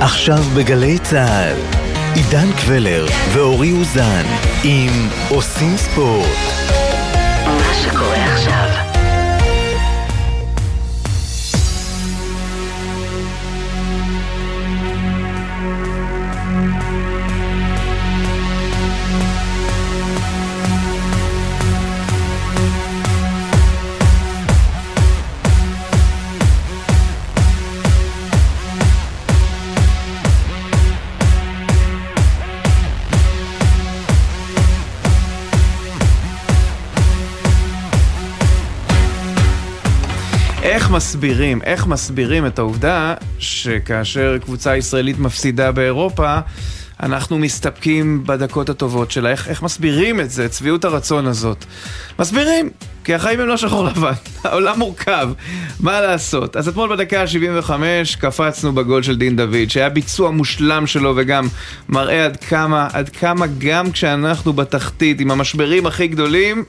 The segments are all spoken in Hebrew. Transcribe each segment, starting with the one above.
עכשיו בגלי צה"ל, עידן קבלר ואורי אוזן עם עושים ספורט. מה שקורה מסבירים, איך מסבירים את העובדה שכאשר קבוצה ישראלית מפסידה באירופה, אנחנו מסתפקים בדקות הטובות שלה. איך, איך מסבירים את זה, צביעות הרצון הזאת? מסבירים, כי החיים הם לא שחור לבן, העולם מורכב, מה לעשות? אז אתמול בדקה ה-75 קפצנו בגול של דין דוד, שהיה ביצוע מושלם שלו וגם מראה עד כמה, עד כמה גם כשאנחנו בתחתית עם המשברים הכי גדולים,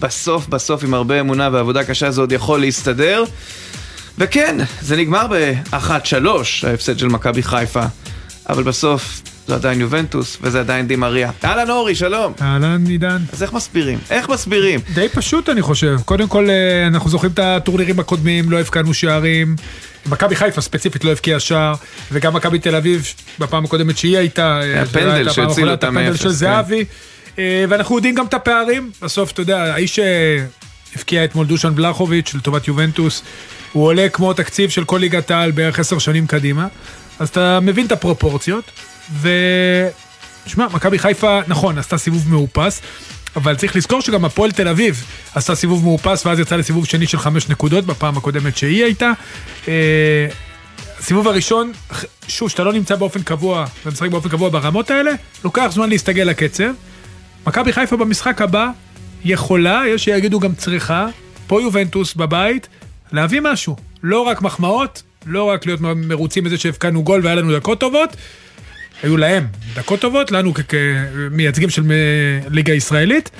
בסוף בסוף עם הרבה אמונה ועבודה קשה זה עוד יכול להסתדר. וכן, זה נגמר ב-1-3, ההפסד של מכבי חיפה. אבל בסוף זה עדיין יובנטוס, וזה עדיין דימריה. אהלן אורי, שלום. אהלן עידן. אז איך מסבירים? איך מסבירים? די פשוט אני חושב. קודם כל, אה, אנחנו זוכרים את הטורנירים הקודמים, לא הבקענו שערים. מכבי חיפה ספציפית לא הבקיעה שער, וגם מכבי תל אביב, בפעם הקודמת שהיא הייתה, אה, הפנדל שהציל אותה מאפס. הפנדל של זהבי. אה, ואנחנו יודעים גם את הפערים. בסוף, אתה יודע, האיש שהבקיע אתמול דושן בלחוביץ' לטובת יובנטוס, הוא עולה כמו תקציב של כל ליגת העל בערך עשר שנים קדימה. אז אתה מבין את הפרופורציות, ו... שמע, מכבי חיפה, נכון, עשתה סיבוב מאופס, אבל צריך לזכור שגם הפועל תל אביב עשתה סיבוב מאופס, ואז יצאה לסיבוב שני של חמש נקודות בפעם הקודמת שהיא הייתה. אה, הסיבוב הראשון, שוב, שאתה לא נמצא באופן קבוע, ומשחק באופן קבוע ברמות האלה, לוקח זמן להסתגל לקצב. מכבי חיפה במשחק הבא יכולה, יש שיגידו גם צריכה, פה יובנטוס בבית, להביא משהו. לא רק מחמאות, לא רק להיות מרוצים מזה שהבקענו גול והיה לנו דקות טובות, היו להם דקות טובות, לנו כמייצגים של ליגה ישראלית,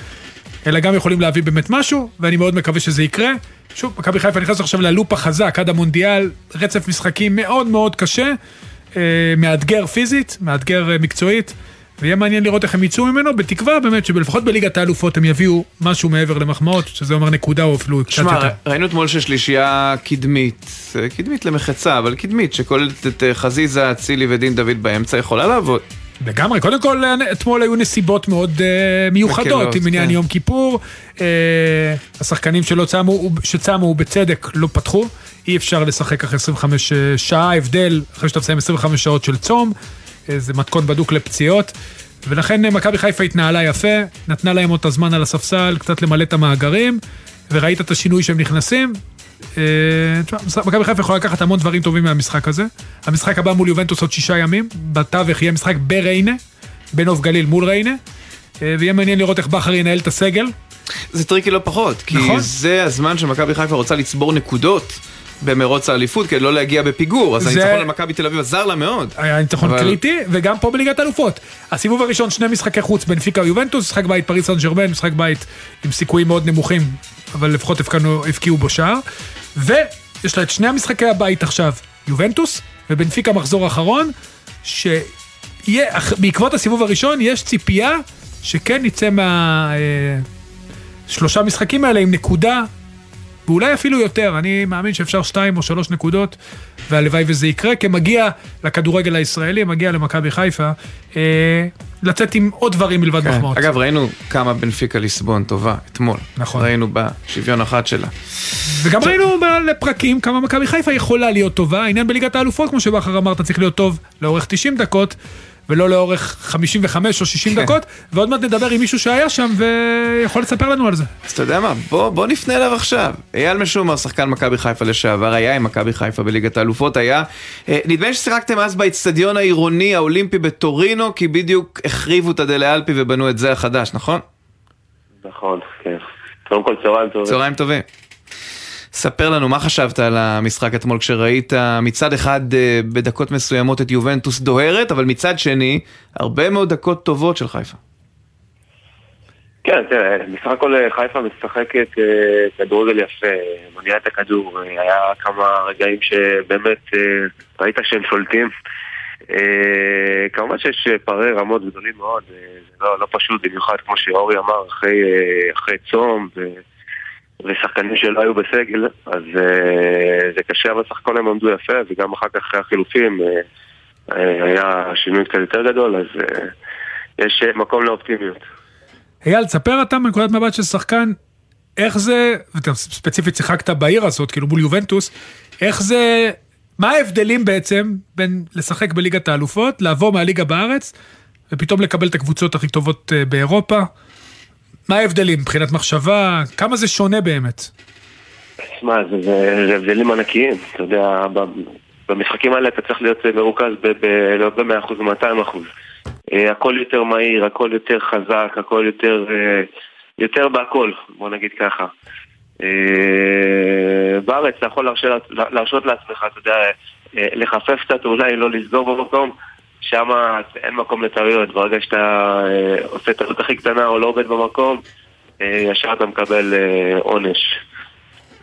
אלא גם יכולים להביא באמת משהו, ואני מאוד מקווה שזה יקרה. שוב, מכבי חיפה נכנס עכשיו ללופ החזק עד המונדיאל, רצף משחקים מאוד מאוד קשה, אה, מאתגר פיזית, מאתגר אה, מקצועית. ויהיה מעניין לראות איך הם יצאו ממנו, בתקווה באמת שלפחות בליגת האלופות הם יביאו משהו מעבר למחמאות, שזה אומר נקודה או אפילו קצת יותר. שמע, ראינו אתמול ששלישייה קדמית, קדמית למחצה, אבל קדמית, שכוללת את אה, חזיזה, אצילי ודין דוד באמצע, יכולה לעבוד. לגמרי, קודם כל אתמול היו נסיבות מאוד uh, מיוחדות, מקלות, עם עניין כן. יום כיפור, uh, השחקנים שלא צמו, שצמו בצדק לא פתחו, אי אפשר לשחק אחרי 25 שעה, הבדל אחרי שאתה מסיים 25 שעות של צום. איזה מתכון בדוק לפציעות. ולכן אה, מכבי חיפה התנהלה יפה, נתנה להם עוד את הזמן על הספסל, קצת למלא את המאגרים, וראית את השינוי שהם נכנסים. אה, מכבי חיפה יכולה לקחת המון דברים טובים מהמשחק הזה. המשחק הבא מול יובנטוס עוד שישה ימים, בתווך יהיה משחק בריינה, בנוף גליל מול ריינה, אה, ויהיה מעניין לראות איך בכר ינהל את הסגל. זה טריקי לא פחות, כי נכון. זה הזמן שמכבי חיפה רוצה לצבור נקודות. במרוץ האליפות כדי לא להגיע בפיגור, אז זה... הניצחון למכבי תל אביב עזר לה מאוד. היה ניצחון אבל... קריטי, וגם פה בליגת אלופות. הסיבוב הראשון, שני משחקי חוץ, בנפיקה ויובנטוס, משחק בית פריז סן ז'רמן, משחק בית עם סיכויים מאוד נמוכים, אבל לפחות הבקיעו בו שער. ויש לה את שני המשחקי הבית עכשיו, יובנטוס, ובנפיקה מחזור אחרון, שבעקבות הסיבוב הראשון יש ציפייה שכן נצא מהשלושה אה, משחקים האלה עם נקודה ואולי אפילו יותר, אני מאמין שאפשר שתיים או שלוש נקודות, והלוואי וזה יקרה, כי מגיע לכדורגל הישראלי, מגיע למכבי חיפה, אה, לצאת עם עוד דברים מלבד כן. מחמאות. אגב, ראינו כמה בנפיקה ליסבון טובה אתמול. נכון. ראינו בשוויון אחת שלה. וגם ראינו לפרקים כמה מכבי חיפה יכולה להיות טובה. העניין בליגת האלופות, כמו שבכר אמרת, צריך להיות טוב לאורך 90 דקות. ולא לאורך 55 או 60 כן. דקות, ועוד מעט נדבר עם מישהו שהיה שם ויכול לספר לנו על זה. אז אתה יודע מה, בוא, בוא נפנה אליו עכשיו. אייל משומר, שחקן מכבי חיפה לשעבר, היה עם מכבי חיפה בליגת האלופות, היה... אה, נדמה לי ששיחקתם אז באיצטדיון העירוני האולימפי בטורינו, כי בדיוק החריבו את הדלה אלפי ובנו את זה החדש, נכון? נכון, כן. קודם כל צהריים טובים. צהריים טובים. ספר לנו מה חשבת על המשחק אתמול כשראית מצד אחד אה, בדקות מסוימות את יובנטוס דוהרת, אבל מצד שני, הרבה מאוד דקות טובות של חיפה. כן, תראה, בסך הכל אה, חיפה משחקת אה, כדורגל יפה, מניעה את הכדור, היה כמה רגעים שבאמת ראית שהם שולטים. כמובן שיש פערי רמות גדולים מאוד, זה לא, לא פשוט, במיוחד כמו שאורי אמר, אחרי, אחרי צום ו, ושחקנים שלא היו בסגל, אז אה, זה קשה, אבל סך הכל הם עמדו יפה, וגם אחר כך אחרי החילופים אה, היה שינוי קצת יותר גדול, אז אה, יש אה, מקום לאופטימיות. אייל, תספר אתה מנקודת מבט של שחקן, איך זה, ואתה ספציפית שיחקת בעיר הזאת, כאילו מול יובנטוס, איך זה, מה ההבדלים בעצם בין לשחק בליגת האלופות, לעבור מהליגה בארץ, ופתאום לקבל את הקבוצות הכי טובות באירופה? מה ההבדלים מבחינת מחשבה? כמה זה שונה באמת? שמע, זה, זה, זה הבדלים ענקיים, אתה יודע, במשחקים האלה אתה צריך להיות מרוכז ב- ב- לא ב-100% ב-200%. אה, הכל יותר מהיר, הכל יותר חזק, הכל יותר, אה, יותר בהכל, בוא נגיד ככה. אה, בארץ אתה יכול להרשות, לעצמך, אתה יודע, לחפף קצת, אולי לא לסגור במקום, שם אין מקום לטעויות, ברגע שאתה אה, עושה טעות הכי קטנה או לא עובד במקום, אה, ישר אתה מקבל אה, עונש.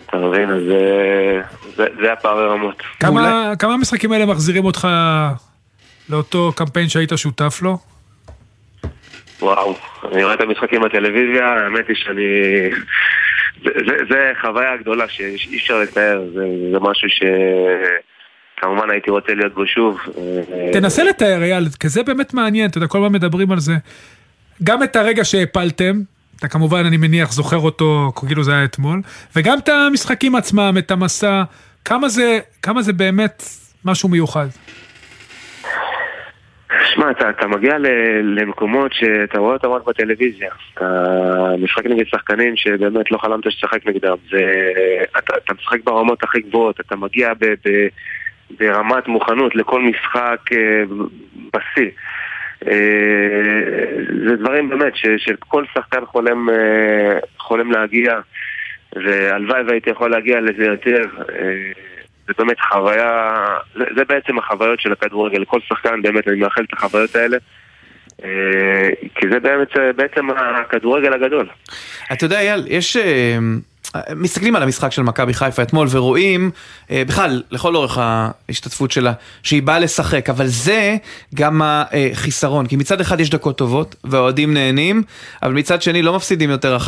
אתה מבין? אז אה, זה, זה הפערי רמות. כמה, כמה המשחקים האלה מחזירים אותך לאותו קמפיין שהיית שותף לו? וואו, אני רואה את המשחקים בטלוויזיה, האמת היא שאני... זה, זה, זה חוויה גדולה שאי אפשר לתאר, זה, זה משהו שכמובן הייתי רוצה להיות בו שוב. אה, תנסה לתאר, אייל, כי זה באמת מעניין, אתה יודע, כל הזמן מדברים על זה. גם את הרגע שהפלתם, אתה כמובן, אני מניח, זוכר אותו כאילו זה היה אתמול, וגם את המשחקים עצמם, את המסע, כמה זה, כמה זה באמת משהו מיוחד. שמע, אתה, אתה מגיע ל, למקומות שאתה רואה אותם רק בטלוויזיה. אתה משחק נגד שחקנים שבאמת לא חלמת שתשחק נגדם. זה, אתה, אתה משחק ברמות הכי גבוהות, אתה מגיע ב, ב, ברמת מוכנות לכל משחק אה, בשיא. אה, זה דברים באמת ש, שכל שחקן חולם, אה, חולם להגיע, והלוואי והייתי יכול להגיע לזה יותר. זה באמת חוויה, זה, זה בעצם החוויות של הכדורגל, לכל שחקן באמת אני מאחל את החוויות האלה. כי זה באמת, בעצם הכדורגל הגדול. אתה יודע, אייל, יש... מסתכלים על המשחק של מכבי חיפה אתמול ורואים, אה, בכלל, לכל אורך ההשתתפות שלה, שהיא באה לשחק, אבל זה גם החיסרון, כי מצד אחד יש דקות טובות, והאוהדים נהנים, אבל מצד שני לא מפסידים יותר 1-0,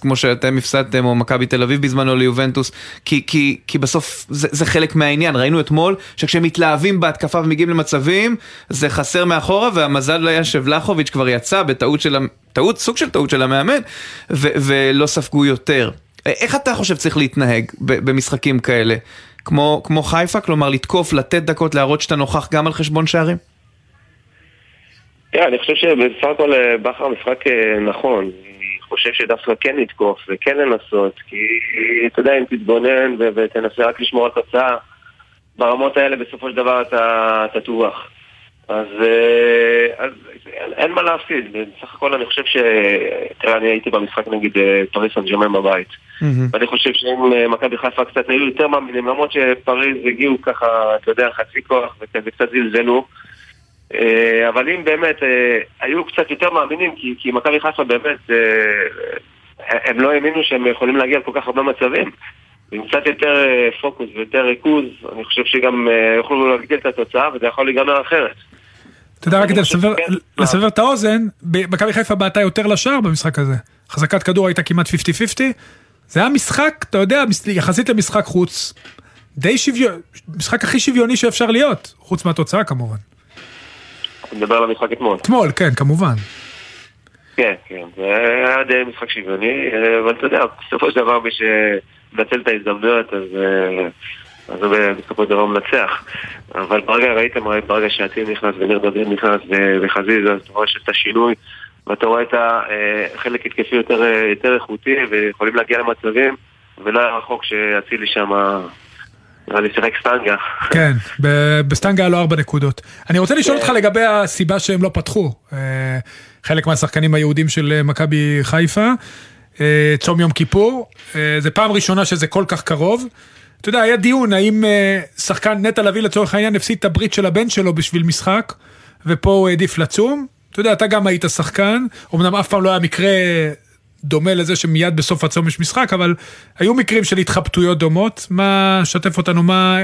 כמו שאתם הפסדתם, או מכבי תל אביב בזמנו ליובנטוס, כי, כי, כי בסוף זה, זה חלק מהעניין. ראינו אתמול שכשהם מתלהבים בהתקפה ומגיעים למצבים, זה חסר מאחורה, והמזל היה שבלחוביץ' כבר יצא בטעות של... טעות, סוג של טעות של המאמן, ו- ולא ספגו יותר. איך אתה חושב צריך להתנהג במשחקים כאלה? כמו, כמו חיפה, כלומר לתקוף, לתת דקות, להראות שאתה נוכח גם על חשבון שערים? כן, אני חושב שבסך הכל בכר משחק נכון. אני חושב שדווקא כן לתקוף וכן לנסות, כי אתה יודע, אם תתבונן ותנסה רק לשמור על תוצאה, ברמות האלה בסופו של דבר אתה, תובח. אז, אז אין מה להפסיד, בסך הכל אני חושב ש... תראה, אני הייתי במשחק נגד פריס סן ג'רמן בבית. ואני חושב שאם מכבי חיפה קצת היו יותר מאמינים, למרות שפריז הגיעו ככה, אתה יודע, חצי כוח וכזה קצת זלזלו. אבל אם באמת היו קצת יותר מאמינים, כי מכבי חיפה באמת, הם לא האמינו שהם יכולים להגיע לכל כך הרבה מצבים. עם קצת יותר פוקוס ויותר ריכוז, אני חושב שגם יוכלו להגדיל את התוצאה וזה יכול להיגמר אחרת. אתה יודע, רק כדי לסבר את האוזן, מכבי חיפה בעטה יותר לשער במשחק הזה. חזקת כדור הייתה כמעט 50-50. זה היה משחק, אתה יודע, יחסית למשחק חוץ, די שוויוני, משחק הכי שוויוני שאפשר להיות, חוץ מהתוצאה כמובן. אתה מדבר על המשחק אתמול. אתמול, כן, כמובן. כן, כן, זה היה די משחק שוויוני, אבל אתה יודע, בסופו של דבר מי שמנצל את ההזדמנויות, אז... אז הוא בסופו של דבר מנצח. אבל ברגע, ראיתם, ברגע שעתיד נכנס וניר דוד נכנס וחזיזה, אז אתה רואה שיש את השינוי, ואתה רואה את החלק התקפי יותר, יותר איכותי, ויכולים להגיע למצבים, ולא היה רחוק שאצילי שם... נראה לי שיחק סטנגה. כן, בסטנגה לו ארבע נקודות. אני רוצה לשאול אותך לגבי הסיבה שהם לא פתחו. חלק מהשחקנים היהודים של מכבי חיפה, צום יום כיפור. זה פעם ראשונה שזה כל כך קרוב. אתה יודע, היה דיון האם שחקן נטע לביא לצורך העניין הפסיד את הברית של הבן שלו בשביל משחק, ופה הוא העדיף לצום. אתה יודע, אתה גם היית שחקן, אמנם אף פעם לא היה מקרה דומה לזה שמיד בסוף הצום יש משחק, אבל היו מקרים של התחבטויות דומות. מה, שתף אותנו, מה,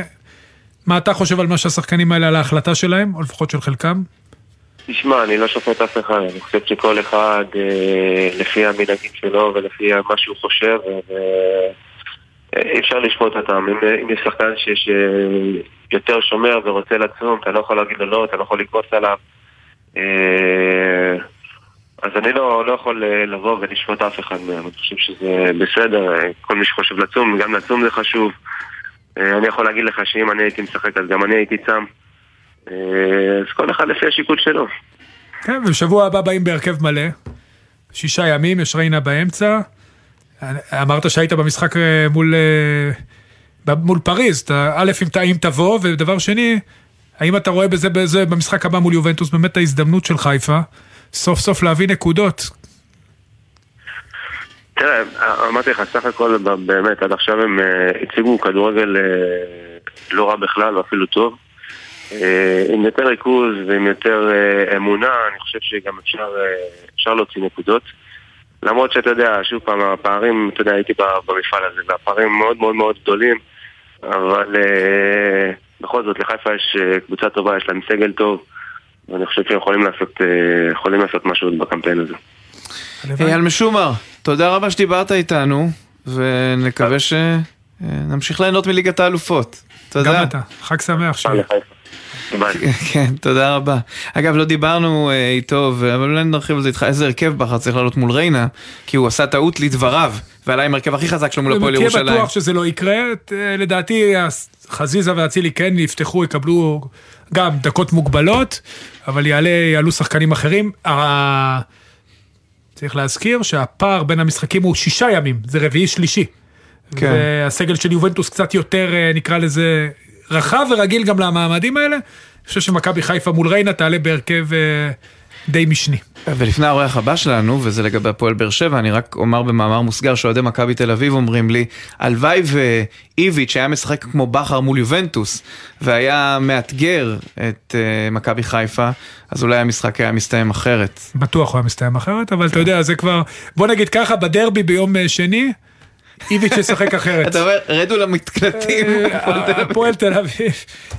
מה אתה חושב על מה שהשחקנים האלה, על ההחלטה שלהם, או לפחות של חלקם? תשמע, אני לא שופט אף אחד, אני חושב שכל אחד אה, לפי המנהגים שלו ולפי מה שהוא חושב, ואי אפשר לשפוט אותם. אם, אם יש שחקן שיש אה, יותר שומר ורוצה לצום, אתה לא יכול להגיד לו לא, אתה לא יכול לקבוץ עליו. אה, אז אני לא, לא יכול אה, לבוא ולשפוט אף אחד מהם, אני חושב שזה בסדר, אה, כל מי שחושב לצום, גם לצום זה חשוב. אה, אני יכול להגיד לך שאם אני הייתי משחק אז גם אני הייתי צם. אה, אז כל אחד לפי השיקול שלו. כן, ובשבוע הבא באים בהרכב מלא. שישה ימים, יש ריינה באמצע. אמרת שהיית במשחק אה, מול, אה, מול פריז, אתה, א', אם, אם תבוא, ודבר שני, האם אתה רואה בזה, בזה במשחק הבא מול יובנטוס באמת ההזדמנות של חיפה, סוף סוף להביא נקודות? תראה, אמרתי לך, סך הכל באמת, עד עכשיו הם אה, הציגו כדורגל לא רע בכלל, ואפילו טוב. אה, עם יותר ריכוז ועם יותר אמונה, אני חושב שגם אפשר, אפשר להוציא נקודות. למרות שאתה יודע, שוב פעם, הפערים, אתה יודע, הייתי ב- במפעל הזה, והפערים מאוד מאוד מאוד גדולים, אבל אה, בכל זאת, לחיפה יש אה, קבוצה טובה, יש להם סגל טוב, ואני חושב שהם יכולים לעשות, אה, יכולים לעשות משהו בקמפיין הזה. אייל משומר, תודה רבה שדיברת איתנו, ונקווה שנמשיך ליהנות מליגת האלופות. תודה. גם אתה, חג שמח. שיהיה. ביי. כן, תודה רבה. אגב, לא דיברנו אה, איתו, אבל אולי נרחיב על זה איתך, איזה הרכב בכר צריך לעלות מול ריינה, כי הוא עשה טעות לדבריו, ועלה עם הרכב הכי חזק שלו מול הפועל תהיה ירושלים. בטוח שזה לא יקרה, ת- לדעתי חזיזה ואצילי כן יפתחו, יקבלו גם דקות מוגבלות, אבל יעלה, יעלו שחקנים אחרים. צריך להזכיר שהפער בין המשחקים הוא שישה ימים, זה רביעי שלישי. כן. והסגל של יובנטוס קצת יותר, אה, נקרא לזה, רחב ורגיל גם למעמדים האלה. אני חושב שמכבי חיפה מול ריינה תעלה בהרכב אה, די משני. ולפני האורח הבא שלנו, וזה לגבי הפועל באר שבע, אני רק אומר במאמר מוסגר שאוהדי מכבי תל אביב אומרים לי, הלוואי ואיביץ' היה משחק כמו בכר מול יובנטוס, והיה מאתגר את uh, מכבי חיפה, אז אולי המשחק היה מסתיים אחרת. בטוח הוא היה מסתיים אחרת, אבל אתה יודע, זה כבר, בוא נגיד ככה, בדרבי ביום אה, שני, איביץ' ישחק אחרת. אתה אומר, רדו למקלטים. אה, הפועל תל אביב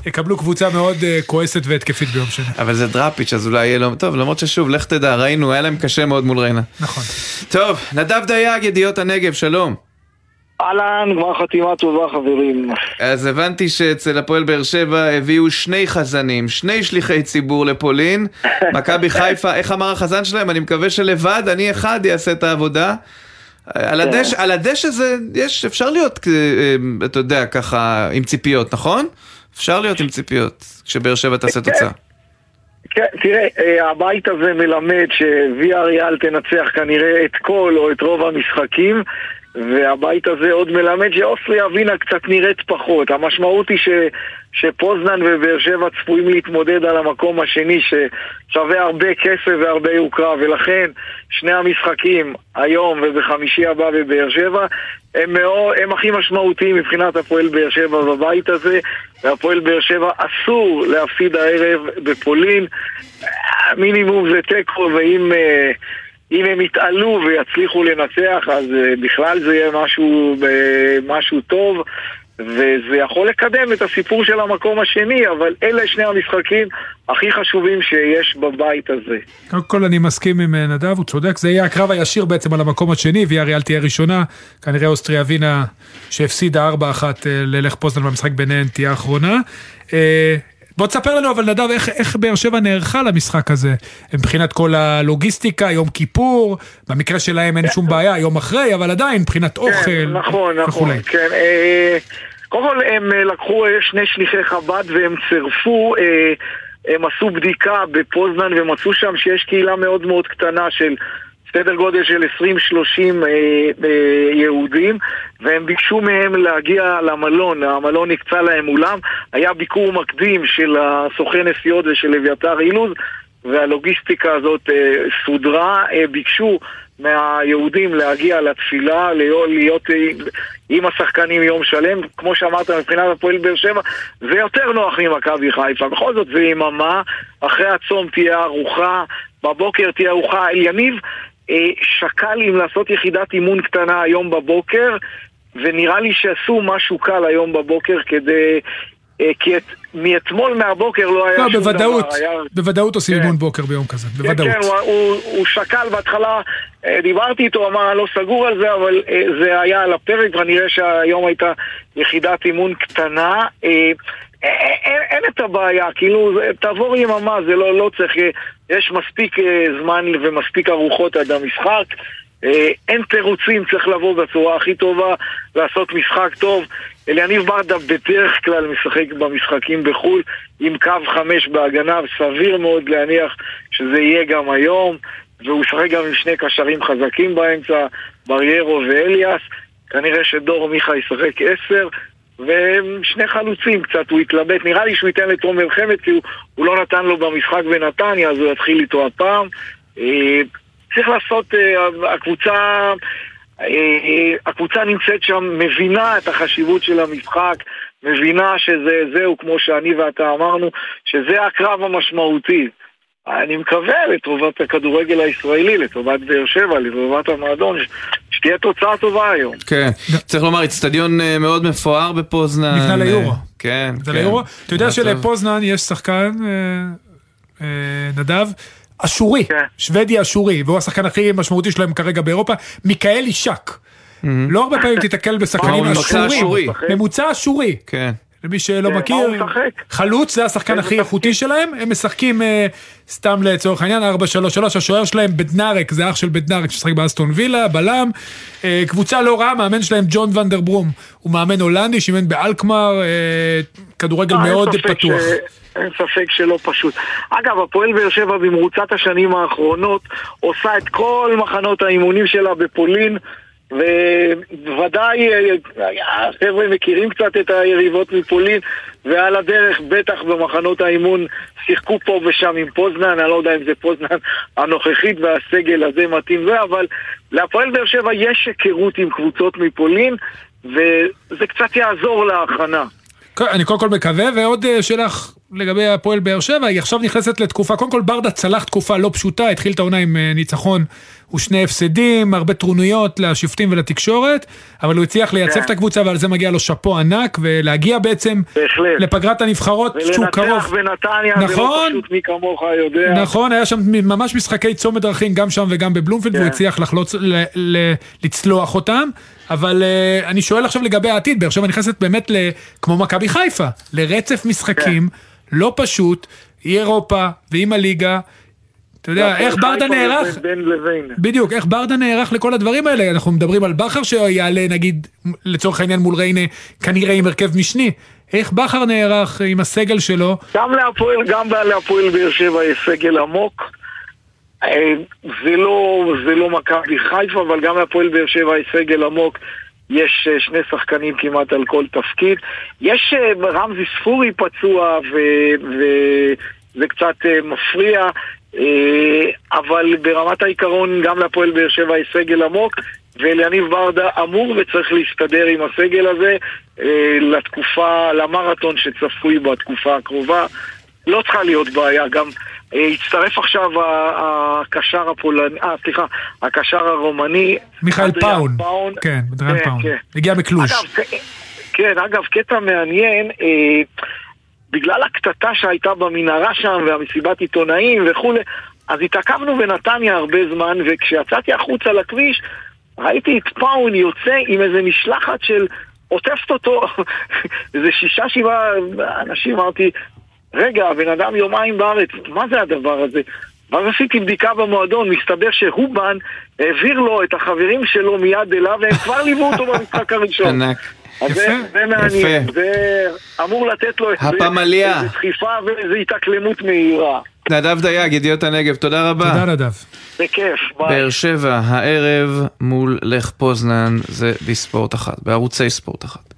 יקבלו קבוצה מאוד אה, כועסת והתקפית ביום שני. אבל זה דראפיץ', אז אולי יהיה לו... טוב, למרות ששוב, לך תדע, ראינו, היה להם קשה מאוד מול ריינה. נכון. טוב, נדב דייג, ידיעות הנגב, שלום. אהלן, גמר חתימה טובה חברים. אז הבנתי שאצל הפועל באר שבע הביאו שני חזנים, שני שליחי ציבור לפולין. מכבי חיפה, איך אמר החזן שלהם? אני מקווה שלבד, אני אחד יעשה את העבודה. על הדשא, על הדשא זה, יש, אפשר להיות, אה, אתה יודע, ככה, עם ציפיות, נכון? אפשר להיות עם ציפיות, כשבאר שבע תעשה תוצאה. כן, תראה, אה, הבית הזה מלמד שוויה ריאל תנצח כנראה את כל או את רוב המשחקים והבית הזה עוד מלמד שאוסטריה ווינה קצת נראית פחות. המשמעות היא ש, שפוזנן ובאר שבע צפויים להתמודד על המקום השני ששווה הרבה כסף והרבה יוקרה. ולכן שני המשחקים היום ובחמישי הבא בבאר שבע הם, מאוד, הם הכי משמעותיים מבחינת הפועל באר שבע בבית הזה. והפועל באר שבע אסור להפסיד הערב בפולין. מינימום זה תיקו ואם... אה, אם הם יתעלו ויצליחו לנצח, אז uh, בכלל זה יהיה משהו, uh, משהו טוב, וזה יכול לקדם את הסיפור של המקום השני, אבל אלה שני המשחקים הכי חשובים שיש בבית הזה. קודם כל אני מסכים עם אה, נדב, הוא צודק, זה יהיה הקרב הישיר בעצם על המקום השני, ויה ריאל תהיה ראשונה, כנראה אוסטריה ווינה שהפסידה 4-1 ללך פוזנן במשחק ביניהן תהיה האחרונה. בוא תספר לנו אבל נדב איך, איך באר שבע נערכה למשחק הזה מבחינת כל הלוגיסטיקה, יום כיפור, במקרה שלהם אין שום בעיה, יום אחרי, אבל עדיין מבחינת אוכל כן, נכון, נכון, וכולי. כן. אה, קודם כל הם אה, לקחו אה, שני שליחי חב"ד והם צירפו, אה, הם עשו בדיקה בפוזנן ומצאו שם שיש קהילה מאוד מאוד קטנה של סדר גודל של 20-30 אה, אה, יהודים והם ביקשו מהם להגיע למלון, המלון הקצה להם אולם, היה ביקור מקדים של הסוכן נסיעות ושל אביתר אילוז והלוגיסטיקה הזאת אה, סודרה, אה, ביקשו מהיהודים להגיע לתפילה, להיות, להיות אה, עם השחקנים יום שלם, כמו שאמרת מבחינת הפועל באר שבע, זה יותר נוח ממכבי חיפה, בכל זאת זה יממה, אחרי הצום תהיה ארוחה, בבוקר תהיה ארוחה, יניב שקל אם לעשות יחידת אימון קטנה היום בבוקר, ונראה לי שעשו משהו קל היום בבוקר כדי אה, כי את, מאתמול מהבוקר לא היה לא, שום בוודאות, דבר. היה... בוודאות עושים כן. אימון בוקר ביום כזה, כן, בוודאות. כן, הוא, הוא, הוא שקל בהתחלה, אה, דיברתי איתו, אמר, אני לא סגור על זה, אבל אה, זה היה על הפרק, ואני רואה שהיום הייתה יחידת אימון קטנה. אין, אין את הבעיה, כאילו, תעבור יממה, זה לא, לא צריך, אה, יש מספיק אה, זמן ומספיק ארוחות עד המשחק. אה, אין תירוצים, צריך לבוא בצורה הכי טובה, לעשות משחק טוב. אליניב ברדה בדרך כלל משחק במשחקים בחו"ל עם קו חמש בהגנה, וסביר מאוד להניח שזה יהיה גם היום. והוא ישחק גם עם שני קשרים חזקים באמצע, בריירו ואליאס. כנראה שדור מיכה ישחק עשר, ושני חלוצים קצת, הוא התלבט. נראה לי שהוא ייתן לתומר חמד, כי הוא, הוא לא נתן לו במשחק בנתניה, אז הוא יתחיל איתו הפעם. אה, צריך לעשות, אה, הקבוצה, אה, הקבוצה נמצאת שם, מבינה את החשיבות של המשחק, מבינה שזה, זהו, כמו שאני ואתה אמרנו, שזה הקרב המשמעותי. אני מקווה לטובת הכדורגל הישראלי, לטובת באר שבע, לטובת המועדון, שתהיה תוצאה טובה היום. כן, צריך לומר, איצטדיון אה, מאוד מפואר בפוזנן. נבנה ליורו. אה, כן, זה כן. ליורו. אתה יודע. שלפוזנן יש שחקן, אה, נדב, אשורי, כן. שוודי אשורי, והוא השחקן הכי משמעותי שלהם כרגע באירופה, מיכאל אישק. לא הרבה פעמים תיתקל בשחקנים אשורים. אשורי. ממוצע אשורי. כן. למי שלא כן, מכיר? חלוץ זה השחקן איזה הכי איכותי שלהם, הם משחקים אה, סתם לצורך העניין 4-3-3, השוער שלהם בדנארק, זה אח של בדנארק שמשחק באסטון וילה, בלם, אה, קבוצה לא רעה, מאמן שלהם ג'ון ונדר ברום, הוא מאמן הולנדי, שאימן באלקמר, אה, כדורגל אין מאוד פתוח. אין ספק שלא פשוט. אגב, הפועל באר שבע במרוצת השנים האחרונות עושה את כל מחנות האימונים שלה בפולין וודאי אה, החבר'ה מכירים קצת את היריבות מפולין ועל הדרך בטח במחנות האימון שיחקו פה ושם עם פוזנן, אני לא יודע אם זה פוזנן הנוכחית והסגל הזה מתאים זה, אבל להפועל באר שבע יש היכרות עם קבוצות מפולין וזה קצת יעזור להכנה. אני קודם כל מקווה, ועוד אה, שאלה לגבי הפועל באר שבע, היא עכשיו נכנסת לתקופה, קודם כל ברדה צלח תקופה לא פשוטה, התחיל את העונה עם אה, ניצחון ושני הפסדים, הרבה טרוניות לשופטים ולתקשורת, אבל הוא הצליח לייצב כן. את הקבוצה ועל זה מגיע לו שאפו ענק, ולהגיע בעצם בהחלט. לפגרת הנפחרות שהוא קרוב. ולנצח בנתניה זה לא נכון. פשוט מי כמוך יודע. נכון, היה שם ממש משחקי צומת דרכים גם שם וגם בבלומפילד, והוא כן. הצליח לחלוץ, ל, ל, לצלוח אותם. אבל uh, אני שואל עכשיו לגבי העתיד, באר שבע נכנסת באמת ל, כמו מכבי חיפה, לרצף משחקים כן. לא פשוט, היא אירופה ועם הליגה. אתה יודע, איך ברדה נערך? ובין- בין לבין. בדיוק, איך ברדה נערך לכל הדברים האלה? אנחנו מדברים על בכר שיעלה נגיד, לצורך העניין מול ריינה, כנראה עם הרכב משני. איך בכר נערך עם הסגל שלו? גם להפועל, גם להפועל באר שבע יש סגל עמוק. אה, זה לא, זה לא מכבי חיפה, אבל גם להפועל באר שבע יש סגל עמוק. יש אה, שני שחקנים כמעט על כל תפקיד. יש אה, רמזי ספורי פצוע וזה קצת אה, מפריע, אבל ברמת העיקרון גם להפועל באר שבע יש סגל עמוק. ואליניב ברדה אמור וצריך להסתדר עם הסגל הזה לתקופה, למרתון שצפוי בתקופה הקרובה. לא צריכה להיות בעיה, גם הצטרף עכשיו הקשר הפולני, אה סליחה, הקשר הרומני. מיכאל פאון. פאון. כן, אדריאן כן, פאון. כן. הגיע מקלוש. אגב, כן, אגב, קטע מעניין, אה, בגלל הקטטה שהייתה במנהרה שם והמסיבת עיתונאים וכולי, אז התעכבנו בנתניה הרבה זמן, וכשיצאתי החוצה לכביש, ראיתי את פאון יוצא עם איזה משלחת של עוטפת אותו, איזה שישה שבעה אנשים, אמרתי, רגע, הבן אדם יומיים בארץ, מה זה הדבר הזה? ואז עשיתי בדיקה במועדון, מסתבר שהובן העביר לו את החברים שלו מיד אליו, והם כבר ליוו אותו במשחק הראשון. ענק. זה, יפה. זה מעניין, יפה. זה אמור לתת לו איזה- דחיפה ואיזו התאקלמות מהירה. נדב דייג, ידיעות הנגב, תודה רבה. תודה נדב. זה כיף, ביי. באר שבע הערב מול לך פוזנן, זה בספורט אחת, בערוצי ספורט אחת.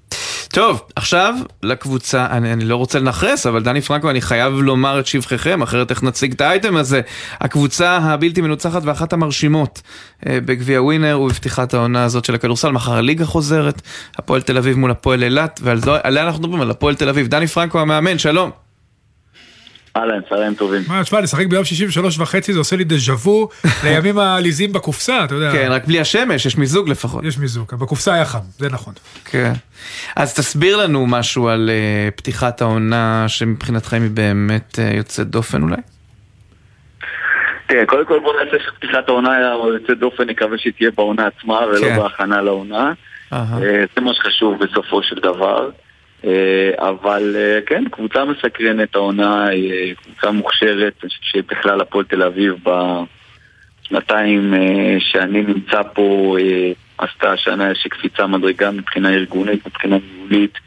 טוב, עכשיו לקבוצה, אני, אני לא רוצה לנכרס, אבל דני פרנקו, אני חייב לומר את שבחכם, אחרת איך נציג את האייטם הזה. הקבוצה הבלתי מנוצחת ואחת המרשימות אה, בגביע ווינר ובפתיחת העונה הזאת של הכדורסל. מחר הליגה חוזרת, הפועל תל אביב מול הפועל אילת, ועליה אנחנו מדברים, על הפועל תל אביב. דני פרנקו המאמן, שלום. אהלן, צהריים טובים. מה, תשמע, לשחק ביום שישי ושלוש וחצי זה עושה לי דז'ה וו לימים העליזים בקופסה, אתה יודע. כן, רק בלי השמש, יש מיזוג לפחות. יש מיזוג, בקופסה היה חם, זה נכון. כן. אז תסביר לנו משהו על אה, פתיחת העונה שמבחינתכם היא באמת אה, יוצאת דופן אולי? תראה, קודם כל בוא נעשה שפתיחת העונה יוצאת דופן, נקווה שהיא תהיה בעונה עצמה ולא כן. בהכנה לעונה. אה, זה מה שחשוב בסופו של דבר. אה, אבל אה, כן, קבוצה מסקרנת העונה, אה, קבוצה מוכשרת, אני חושב שבכלל הפועל תל אביב בשנתיים שאני נמצא פה עשתה השנה איזושהי קפיצה מדרגה מבחינה ארגונית, מבחינה ניהולית.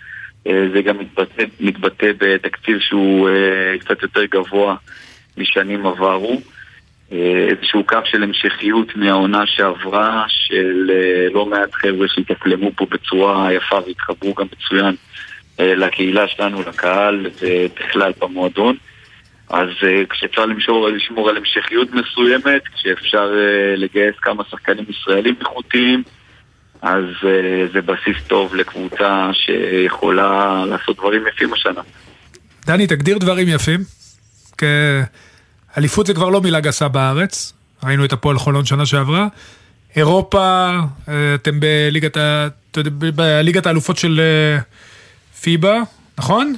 זה גם מתבטא, מתבטא בתקציב שהוא קצת יותר גבוה משנים עברו. איזשהו קו של המשכיות מהעונה שעברה, של לא מעט חבר'ה שהתאקלמו פה בצורה יפה והתחברו גם מצוין לקהילה שלנו, לקהל ובכלל במועדון. אז אה, כשאפשר למשור, לשמור על המשכיות מסוימת, כשאפשר אה, לגייס כמה שחקנים ישראלים איכותיים, אז אה, זה בסיס טוב לקבוצה שיכולה לעשות דברים יפים השנה. דני, תגדיר דברים יפים. אליפות זה כבר לא מילה גסה בארץ, ראינו את הפועל חולון שנה שעברה. אירופה, אה, אתם בליגת, בליגת האלופות של אה, פיבה, נכון?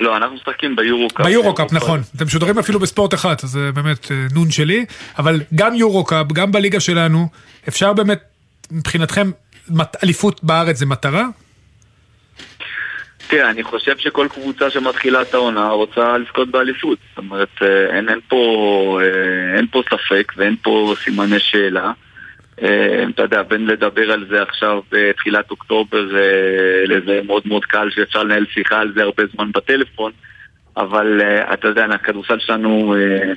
לא, אנחנו משחקים ביורו-קאפ. ביורו-קאפ, נכון. אתם משודרים אפילו בספורט אחד, אז זה באמת אה, נון שלי. אבל גם יורו-קאפ, גם בליגה שלנו, אפשר באמת, מבחינתכם, אליפות בארץ זה מטרה? תראה, אני חושב שכל קבוצה שמתחילה את העונה רוצה לזכות באליפות. זאת אומרת, אה, אין, אין, פה, אה, אין פה ספק ואין פה סימני שאלה. אה, אתה יודע, בין לדבר על זה עכשיו בתחילת אוקטובר, אה, לזה מאוד מאוד קל שאפשר לנהל שיחה על זה הרבה זמן בטלפון, אבל אה, אתה יודע, הכדורסל שלנו, אה,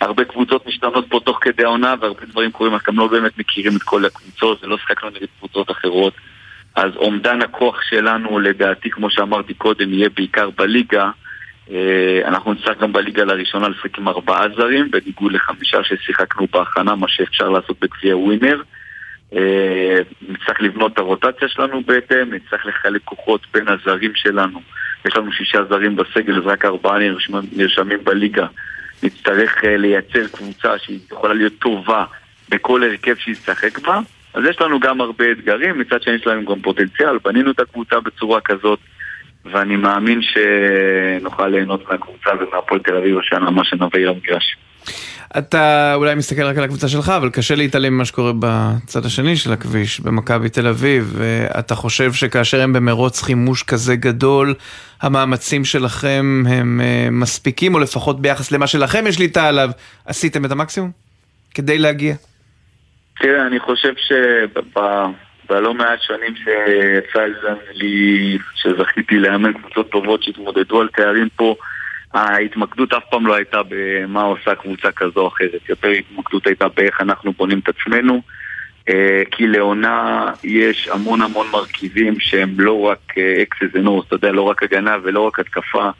הרבה קבוצות משתנות פה תוך כדי העונה והרבה דברים קורים, אנחנו גם לא באמת מכירים את כל הקבוצות, זה לא שיחקנו נגד קבוצות אחרות. אז אומדן הכוח שלנו, לדעתי, כמו שאמרתי קודם, יהיה בעיקר בליגה. אה, אנחנו נצטרך גם בליגה לראשונה לשחק עם ארבעה זרים, בניגוד לחמישה ששיחקנו בהכנה, מה שאפשר לעשות בגביע ווינר. אה, נצטרך לבנות את הרוטציה שלנו בהתאם, נצטרך לחלק כוחות בין הזרים שלנו. יש לנו שישה זרים בסגל, אז רק ארבעה נרשמים, בליגה. נצטרך אה, לייצר קבוצה שהיא יכולה להיות טובה בכל הרכב שהיא תשחק בה. אז יש לנו גם הרבה אתגרים, מצד שני יש לנו גם פוטנציאל, בנינו את הקבוצה בצורה כזאת, ואני מאמין שנוכל ליהנות מהקבוצה ומהפועל תל אביב השנה, מה שנביא למגרש. אתה אולי מסתכל רק על הקבוצה שלך, אבל קשה להתעלם ממה שקורה בצד השני של הכביש, במכבי תל אביב. ואתה חושב שכאשר הם במרוץ חימוש כזה גדול, המאמצים שלכם הם אה, מספיקים, או לפחות ביחס למה שלכם יש שליטה עליו, עשיתם את המקסימום? כדי להגיע? תראה, אני חושב שבלא מעט שנים שיצא לי, שזכיתי לאמן קבוצות טובות שהתמודדו על תארים פה, ההתמקדות אף פעם לא הייתה במה עושה קבוצה כזו או אחרת, יותר התמקדות הייתה באיך אנחנו בונים את עצמנו, אה, כי לעונה יש המון המון מרכיבים שהם לא רק אקסס ונורס, אתה יודע, לא רק הגנה ולא רק התקפה.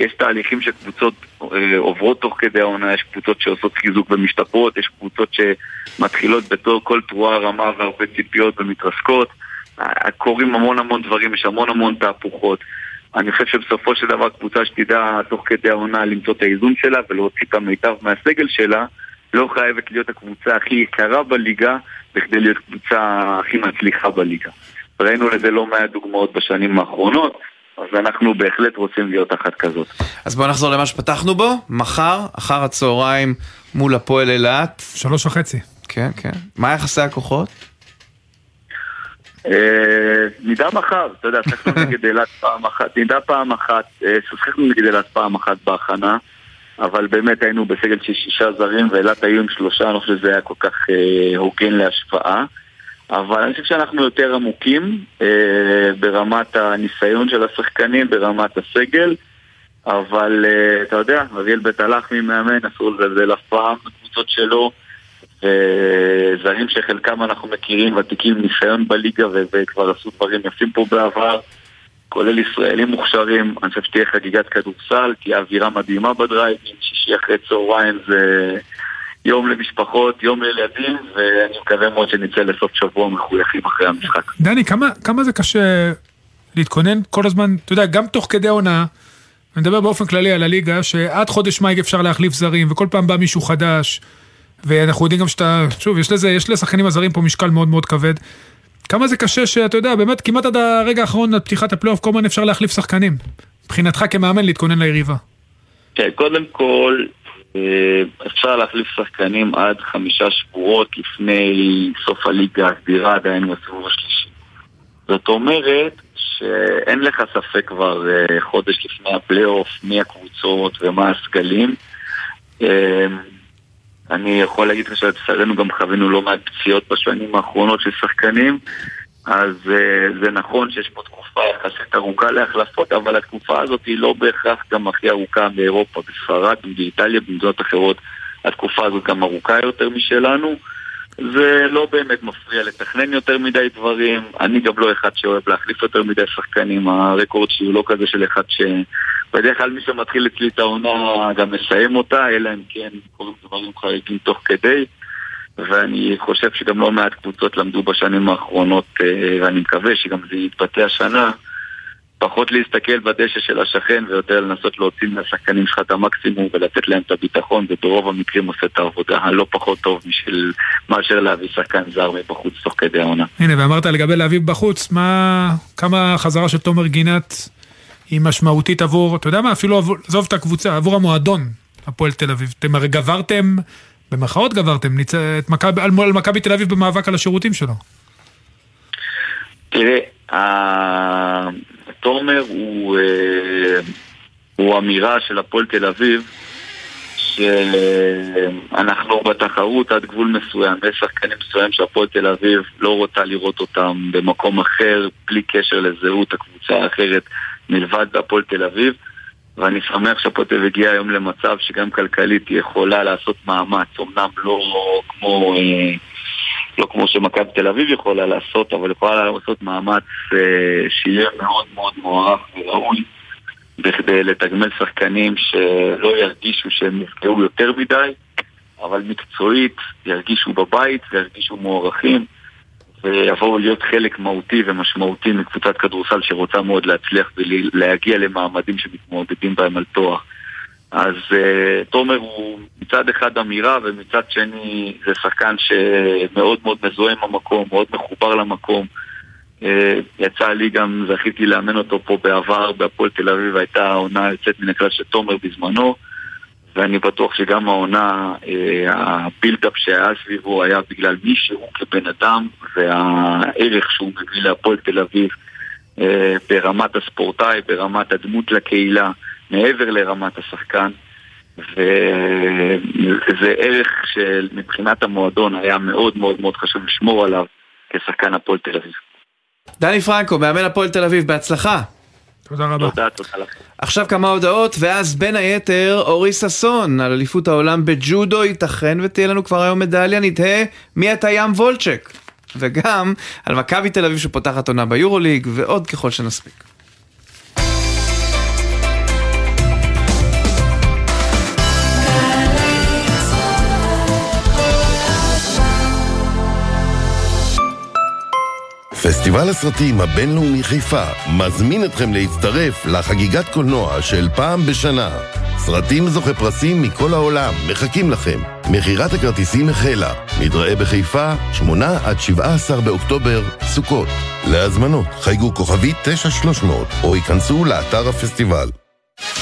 יש תהליכים שקבוצות אה, עוברות תוך כדי העונה, יש קבוצות שעושות חיזוק ומשתפרות, יש קבוצות שמתחילות בתור כל תרועה רמה והרבה ציפיות ומתרסקות. אה, קורים המון המון דברים, יש המון המון תהפוכות. אני חושב שבסופו של דבר קבוצה שתדע תוך כדי העונה למצוא את האיזון שלה ולהוציא את המיטב מהסגל שלה, לא חייבת להיות הקבוצה הכי יקרה בליגה בכדי להיות קבוצה הכי מצליחה בליגה. ראינו לזה לא מעט דוגמאות בשנים האחרונות. אז אנחנו בהחלט רוצים להיות אחת כזאת. אז בואו נחזור למה שפתחנו בו, מחר, אחר הצהריים מול הפועל אילת. שלוש וחצי. כן, כן. מה יחסי הכוחות? אה, נדע מחר, אתה יודע, שחקנו נגד אילת פעם אחת, נדע פעם אחת, אה, שחקנו נגד אילת פעם אחת בהכנה, אבל באמת היינו בסגל של שישה זרים ואילת היו עם שלושה, אני חושב שזה היה כל כך אה, הוגן להשפעה. אבל אני חושב שאנחנו יותר עמוקים אה, ברמת הניסיון של השחקנים, ברמת הסגל, אבל אה, אתה יודע, אריאל בית הלחמי מאמן, אסור לזלזל אף פעם בקבוצות שלו, וזרים שחלקם אנחנו מכירים, ותיקים ניסיון בליגה ו- וכבר עשו דברים יפים פה בעבר, כולל ישראלים מוכשרים, אני חושב שתהיה חגיגת כדורסל, תהיה אווירה מדהימה בדרייבים, שישי אחרי צהריים זה... יום למשפחות, יום לילדים, ואני מקווה מאוד שנצא לסוף שבוע מחויכים אחרי המשחק. דני, כמה, כמה זה קשה להתכונן כל הזמן, אתה יודע, גם תוך כדי עונה, אני מדבר באופן כללי על הליגה, שעד חודש מאי אפשר להחליף זרים, וכל פעם בא מישהו חדש, ואנחנו יודעים גם שאתה, שוב, יש לזה, יש לשחקנים הזרים פה משקל מאוד מאוד כבד. כמה זה קשה שאתה יודע, באמת כמעט עד הרגע האחרון, עד פתיחת הפלייאוף, כל הזמן אפשר להחליף שחקנים. מבחינתך כמאמן להתכונן ליריבה. כן, קודם כל, אפשר להחליף שחקנים עד חמישה שבועות לפני סוף הליגה הסדירה, עדיין בסיבוב השלישי. זאת אומרת שאין לך ספק כבר אה, חודש לפני הפלייאוף מי הקבוצות ומה הסגלים. אה, אני יכול להגיד לך שלצערנו גם חווינו לא מעט פציעות בשנים האחרונות של שחקנים, אז זה נכון שיש פה תקופה יחסית ארוכה להחלפות, אבל התקופה הזאת היא לא בהכרח גם הכי ארוכה באירופה, בספרד, באיטליה, במדינות אחרות. התקופה הזאת גם ארוכה יותר משלנו. זה לא באמת מפריע לתכנן יותר מדי דברים. אני גם לא אחד שאוהב להחליף יותר מדי שחקנים. הרקורד שלי הוא לא כזה של אחד ש... בדרך כלל מי שמתחיל אצלי את העונה גם מסיים אותה, אלא אם כן קורים דברים חריגים תוך כדי. ואני חושב שגם לא מעט קבוצות למדו בשנים האחרונות, אה, ואני מקווה שגם זה יתבטא השנה. פחות להסתכל בדשא של השכן ויותר לנסות להוציא מהשחקנים שלך את המקסימום ולתת להם את הביטחון וברוב המקרים עושה את העבודה הלא פחות טוב בשביל מאשר להביא שחקן זר מבחוץ תוך כדי העונה. הנה, ואמרת לגבי להביא בחוץ, מה, כמה החזרה של תומר גינת היא משמעותית עבור, אתה יודע מה, אפילו עזוב את הקבוצה, עבור המועדון, הפועל תל אביב. אתם הרי גברתם, במחאות גברתם, ניצ... את מכב... על מכבי תל אביב במאבק על השירותים שלו. תראה, תומר הוא, אה, הוא אמירה של הפועל תל אביב שאנחנו בתחרות עד גבול מסוים, יש שחקנים מסוים שהפועל תל אביב לא רוצה לראות אותם במקום אחר בלי קשר לזהות הקבוצה האחרת מלבד בהפועל תל אביב ואני שמח אביב הגיע היום למצב שגם כלכלית היא יכולה לעשות מאמץ, אמנם לא כמו... אה, לא כמו שמכבי תל אביב יכולה לעשות, אבל יכולה לעשות מאמץ אה, שיהיה מאוד מאוד מוערך וראוי בכדי לתגמל שחקנים שלא ירגישו שהם נפגעו יותר מדי, אבל מקצועית ירגישו בבית וירגישו מוערכים ויבואו להיות חלק מהותי ומשמעותי מקבוצת כדורסל שרוצה מאוד להצליח ולהגיע למעמדים שמתמודדים בהם על תואר. אז uh, תומר הוא מצד אחד אמירה ומצד שני זה שחקן שמאוד מאוד מזוהה עם המקום, מאוד מחובר למקום. Uh, יצא לי גם, זכיתי לאמן אותו פה בעבר בהפועל תל אביב, הייתה עונה יוצאת מן הכלל של תומר בזמנו ואני בטוח שגם העונה, uh, הבילדאפ שהיה סביבו היה בגלל מי שהוא כבן אדם והערך שהוא מביא להפועל תל אביב uh, ברמת הספורטאי, ברמת הדמות לקהילה מעבר לרמת השחקן, וזה ערך שמבחינת המועדון היה מאוד מאוד מאוד חשוב לשמור עליו כשחקן הפועל תל אביב. דני פרנקו, מאמן הפועל תל אביב, בהצלחה. תודה רבה. תודה, תודה לך. עכשיו כמה הודעות, ואז בין היתר אורי ששון על אליפות העולם בג'ודו, ייתכן ותהיה לנו כבר היום מדליה, נתהה מי אתה ים וולצ'ק. וגם על מכבי תל אביב שפותחת עונה ביורוליג, ועוד ככל שנספיק. פסטיבל הסרטים הבינלאומי חיפה מזמין אתכם להצטרף לחגיגת קולנוע של פעם בשנה. סרטים זוכי פרסים מכל העולם מחכים לכם. מכירת הכרטיסים החלה. נתראה בחיפה, 8 עד 17 באוקטובר, סוכות. להזמנות חייגו כוכבי 9300 או ייכנסו לאתר הפסטיבל.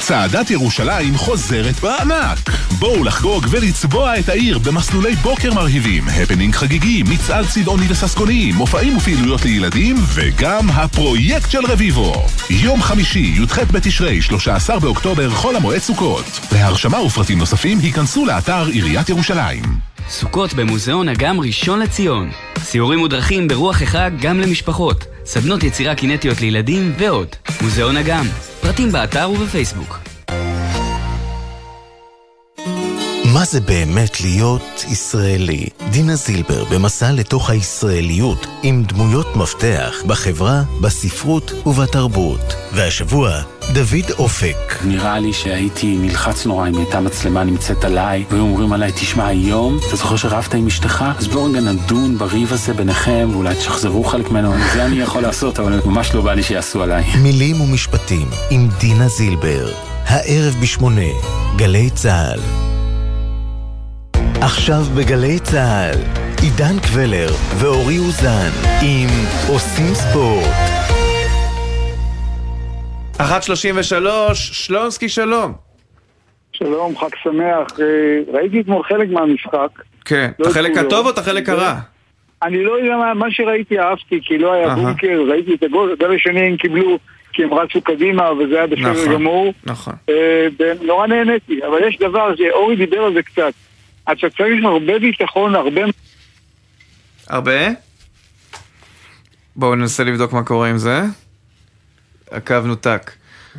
צעדת ירושלים חוזרת בענק! בואו לחגוג ולצבוע את העיר במסלולי בוקר מרהיבים, הפנינג חגיגי, מצעד צבעוני וססגוני, מופעים ופעילויות לילדים, וגם הפרויקט של רביבו. יום חמישי, י"ח בתשרי, 13 באוקטובר, חול המועד סוכות. להרשמה ופרטים נוספים, היכנסו לאתר עיריית ירושלים. סוכות במוזיאון אגם ראשון לציון. סיורים ודרכים ברוח החג גם למשפחות. סדנות יצירה קינטיות לילדים ועוד. מוזיאון אגם. פרטים באתר ובפייסבוק. מה זה באמת להיות ישראלי? דינה זילבר במסע לתוך הישראליות עם דמויות מפתח בחברה, בספרות ובתרבות. והשבוע, דוד אופק. נראה לי שהייתי נלחץ נורא אם הייתה מצלמה נמצאת עליי, והיו אומרים עליי, תשמע, היום, אתה זוכר שרבת עם אשתך? אז בואו רגע נדון בריב הזה ביניכם, ואולי תשחזרו חלק ממנו. זה אני יכול לעשות, אבל ממש לא בא לי שיעשו עליי. מילים ומשפטים עם דינה זילבר. הערב בשמונה, גלי צה"ל. עכשיו בגלי צה"ל, עידן קבלר ואורי אוזן עם עושים ספורט. 1.33, שלונסקי שלום. שלום, חג שמח. אה, ראיתי אתמול חלק מהמשחק. כן, לא את החלק. הטוב או את החלק הרע? אני לא יודע מה, מה שראיתי אהבתי, כי לא היה. בונקר, ראיתי את הגול, הגול השני הם קיבלו כי הם רצו קדימה וזה היה בסדר נכון. גמור. נכון. אה, ונורא נהניתי, אבל יש דבר שאורי דיבר על זה קצת. אתה צריך הרבה ביטחון, הרבה... הרבה? בואו ננסה לבדוק מה קורה עם זה. הקו נותק.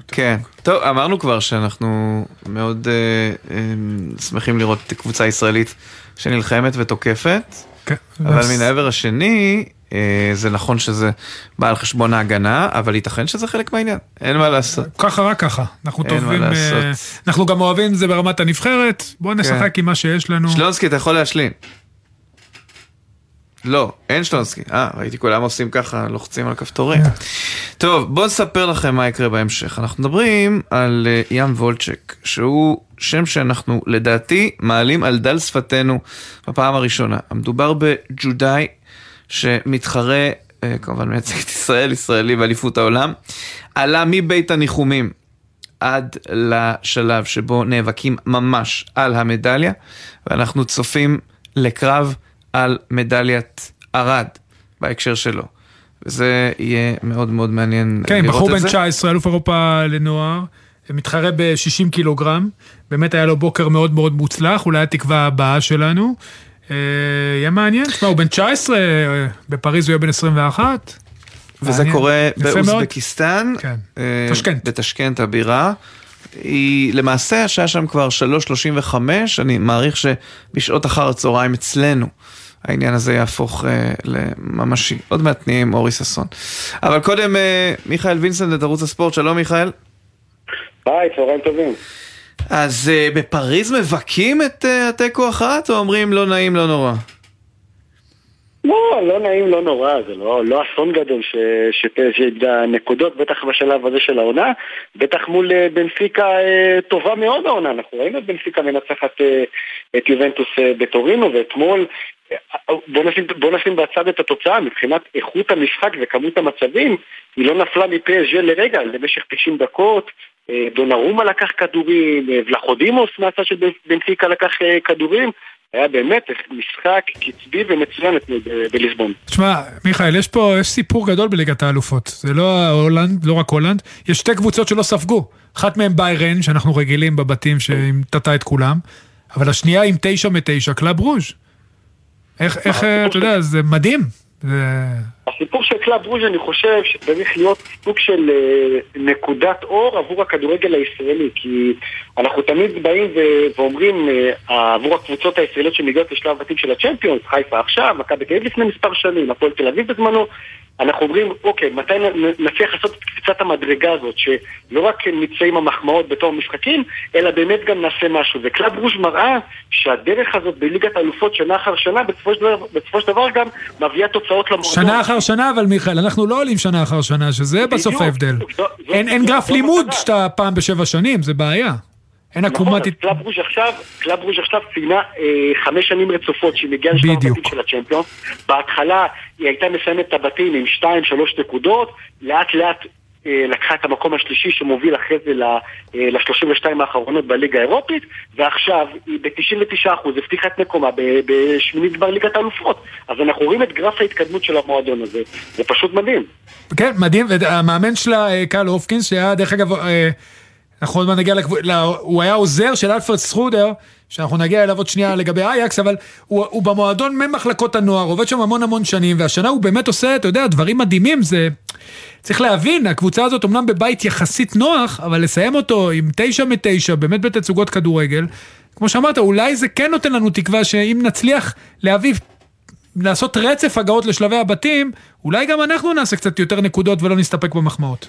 כן. טוב, אמרנו כבר שאנחנו מאוד אה, אה, שמחים לראות קבוצה ישראלית שנלחמת ותוקפת, כן. אבל מן העבר השני, זה נכון שזה בא על חשבון ההגנה, אבל ייתכן שזה חלק מהעניין, אין מה לעשות. ככה רק ככה. אנחנו טובים, אה. אנחנו גם אוהבים את זה ברמת הנבחרת, בואו נשחק עם מה שיש לנו. שלונסקי, אתה יכול להשלים. לא, אין שלונסקי. אה, ראיתי כולם עושים ככה, לוחצים על כפתורים. טוב, בואו נספר לכם מה יקרה בהמשך. אנחנו מדברים על אה, ים וולצ'ק, שהוא שם שאנחנו לדעתי מעלים על דל שפתנו בפעם הראשונה. המדובר בג'ודאי שמתחרה, אה, כמובן מייצג את ישראל, ישראלי באליפות העולם, עלה מבית הניחומים עד לשלב שבו נאבקים ממש על המדליה, ואנחנו צופים לקרב על מדליית ארד בהקשר שלו. וזה יהיה מאוד מאוד מעניין כן, לראות בחור את בן זה. 19, אלוף אירופה לנוער, מתחרה ב-60 קילוגרם, באמת היה לו בוקר מאוד מאוד מוצלח, אולי התקווה הבאה שלנו. אה, יהיה מעניין, תשמע, הוא בן 19, אה, בפריז הוא יהיה בן 21. וזה. קורה. באוזבקיסטן, כן. אה. בטשקנט הבירה. היא למעשה השעה שם כבר 3.35, אני מעריך שבשעות אחר הצהריים אצלנו העניין הזה יהפוך אה, לממשי. עוד מעט נהיה עם אורי ששון. אבל קודם אה, מיכאל וינסנט את ערוץ הספורט, שלום מיכאל. היי, צהריים טובים. אז אה, בפריז מבכים את אה, התיקו אחת או אומרים לא נעים לא נורא? לא, לא נעים, לא נורא, זה לא, לא אסון גדול ש- נקודות, בטח בשלב הזה של העונה, בטח מול אה, בנפיקה טובה מאוד העונה, אנחנו ראינו את בנפיקה מנצחת את יובנטוס בטורינו, ואתמול, בוא נשים, בוא נשים בצד את התוצאה, מבחינת איכות המשחק וכמות המצבים, היא לא נפלה מפסג לרגע, למשך 90 דקות, דונרומה לקח כדורים, אה, ולאחודימוס מהצד של בנפיקה לקח אה, כדורים, היה באמת משחק קצבי ומצוין בליסבון. תשמע, מיכאל, יש פה, יש סיפור גדול בליגת האלופות. זה לא הולאנד, לא רק הולאנד, יש שתי קבוצות שלא ספגו. אחת מהן ביירן, שאנחנו רגילים בבתים שהיא טאטה את כולם, אבל השנייה עם תשע מתשע, קלאב רוז'. איך, איך, אה, אתה יודע, זה מדהים. זה... הסיפור של קלאב רוז' אני חושב שצריך להיות סוג של אה, נקודת אור עבור הכדורגל הישראלי כי אנחנו תמיד באים ואומרים אה, עבור הקבוצות הישראליות שמגיעות לשלב בתים של הצ'מפיונס, חיפה עכשיו, מכבי תל אביב לפני מספר שנים, הפועל תל אביב בזמנו אנחנו אומרים, אוקיי, מתי נצליח לעשות את קפיצת המדרגה הזאת, שלא רק נצא עם המחמאות בתור משחקים, אלא באמת גם נעשה משהו. וקלאב רוז' מראה שהדרך הזאת בליגת האלופות שנה אחר שנה, בסופו של דבר, בסופו של דבר גם מביאה תוצאות למועדון. שנה אחר שנה, אבל מיכאל, אנחנו לא עולים שנה אחר שנה, שזה בסוף. ההבדל. אין, גרף לימוד. שאתה פעם בשבע שנים, זה בעיה. אין נכון, עקומת... אז קלאב רוז' עכשיו, קלאב רוז' עכשיו ציינה אה, חמש שנים רצופות שהיא מגיעה לשלב. הבתים של הצ'מפיונס. בהתחלה היא הייתה מסיימת את הבתים עם שתיים, שלוש נקודות, לאט לאט לקחה את המקום השלישי שמוביל אחרי זה ל-32 האחרונות בליגה האירופית, ועכשיו היא ב-99% הבטיחה את מקומה בשמינית גמר ליגת האלופות. אז אנחנו רואים את גרף ההתקדמות של המועדון הזה, זה פשוט מדהים. כן, מדהים, והמאמן שלה, אה, קהל הופקינס, שהיה דרך אגב, אה, אנחנו עוד מעט נגיע. הוא היה עוזר של אלפרד סטרודר, שאנחנו נגיע אליו עוד שנייה לגבי אייקס, אבל הוא, הוא במועדון ממחלקות הנוער, עובד שם המון המון שנים, והשנה הוא באמת עושה, אתה יודע, דברים מדהימים, זה... צריך להבין, הקבוצה הזאת אמנם בבית יחסית נוח, אבל לסיים אותו עם תשע מתשע, באמת בתצוגות כדורגל, כמו שאמרת, אולי זה כן נותן לנו תקווה שאם נצליח להביא לעשות רצף הגעות לשלבי הבתים, אולי גם אנחנו נעשה קצת יותר נקודות ולא נסתפק במחמאות.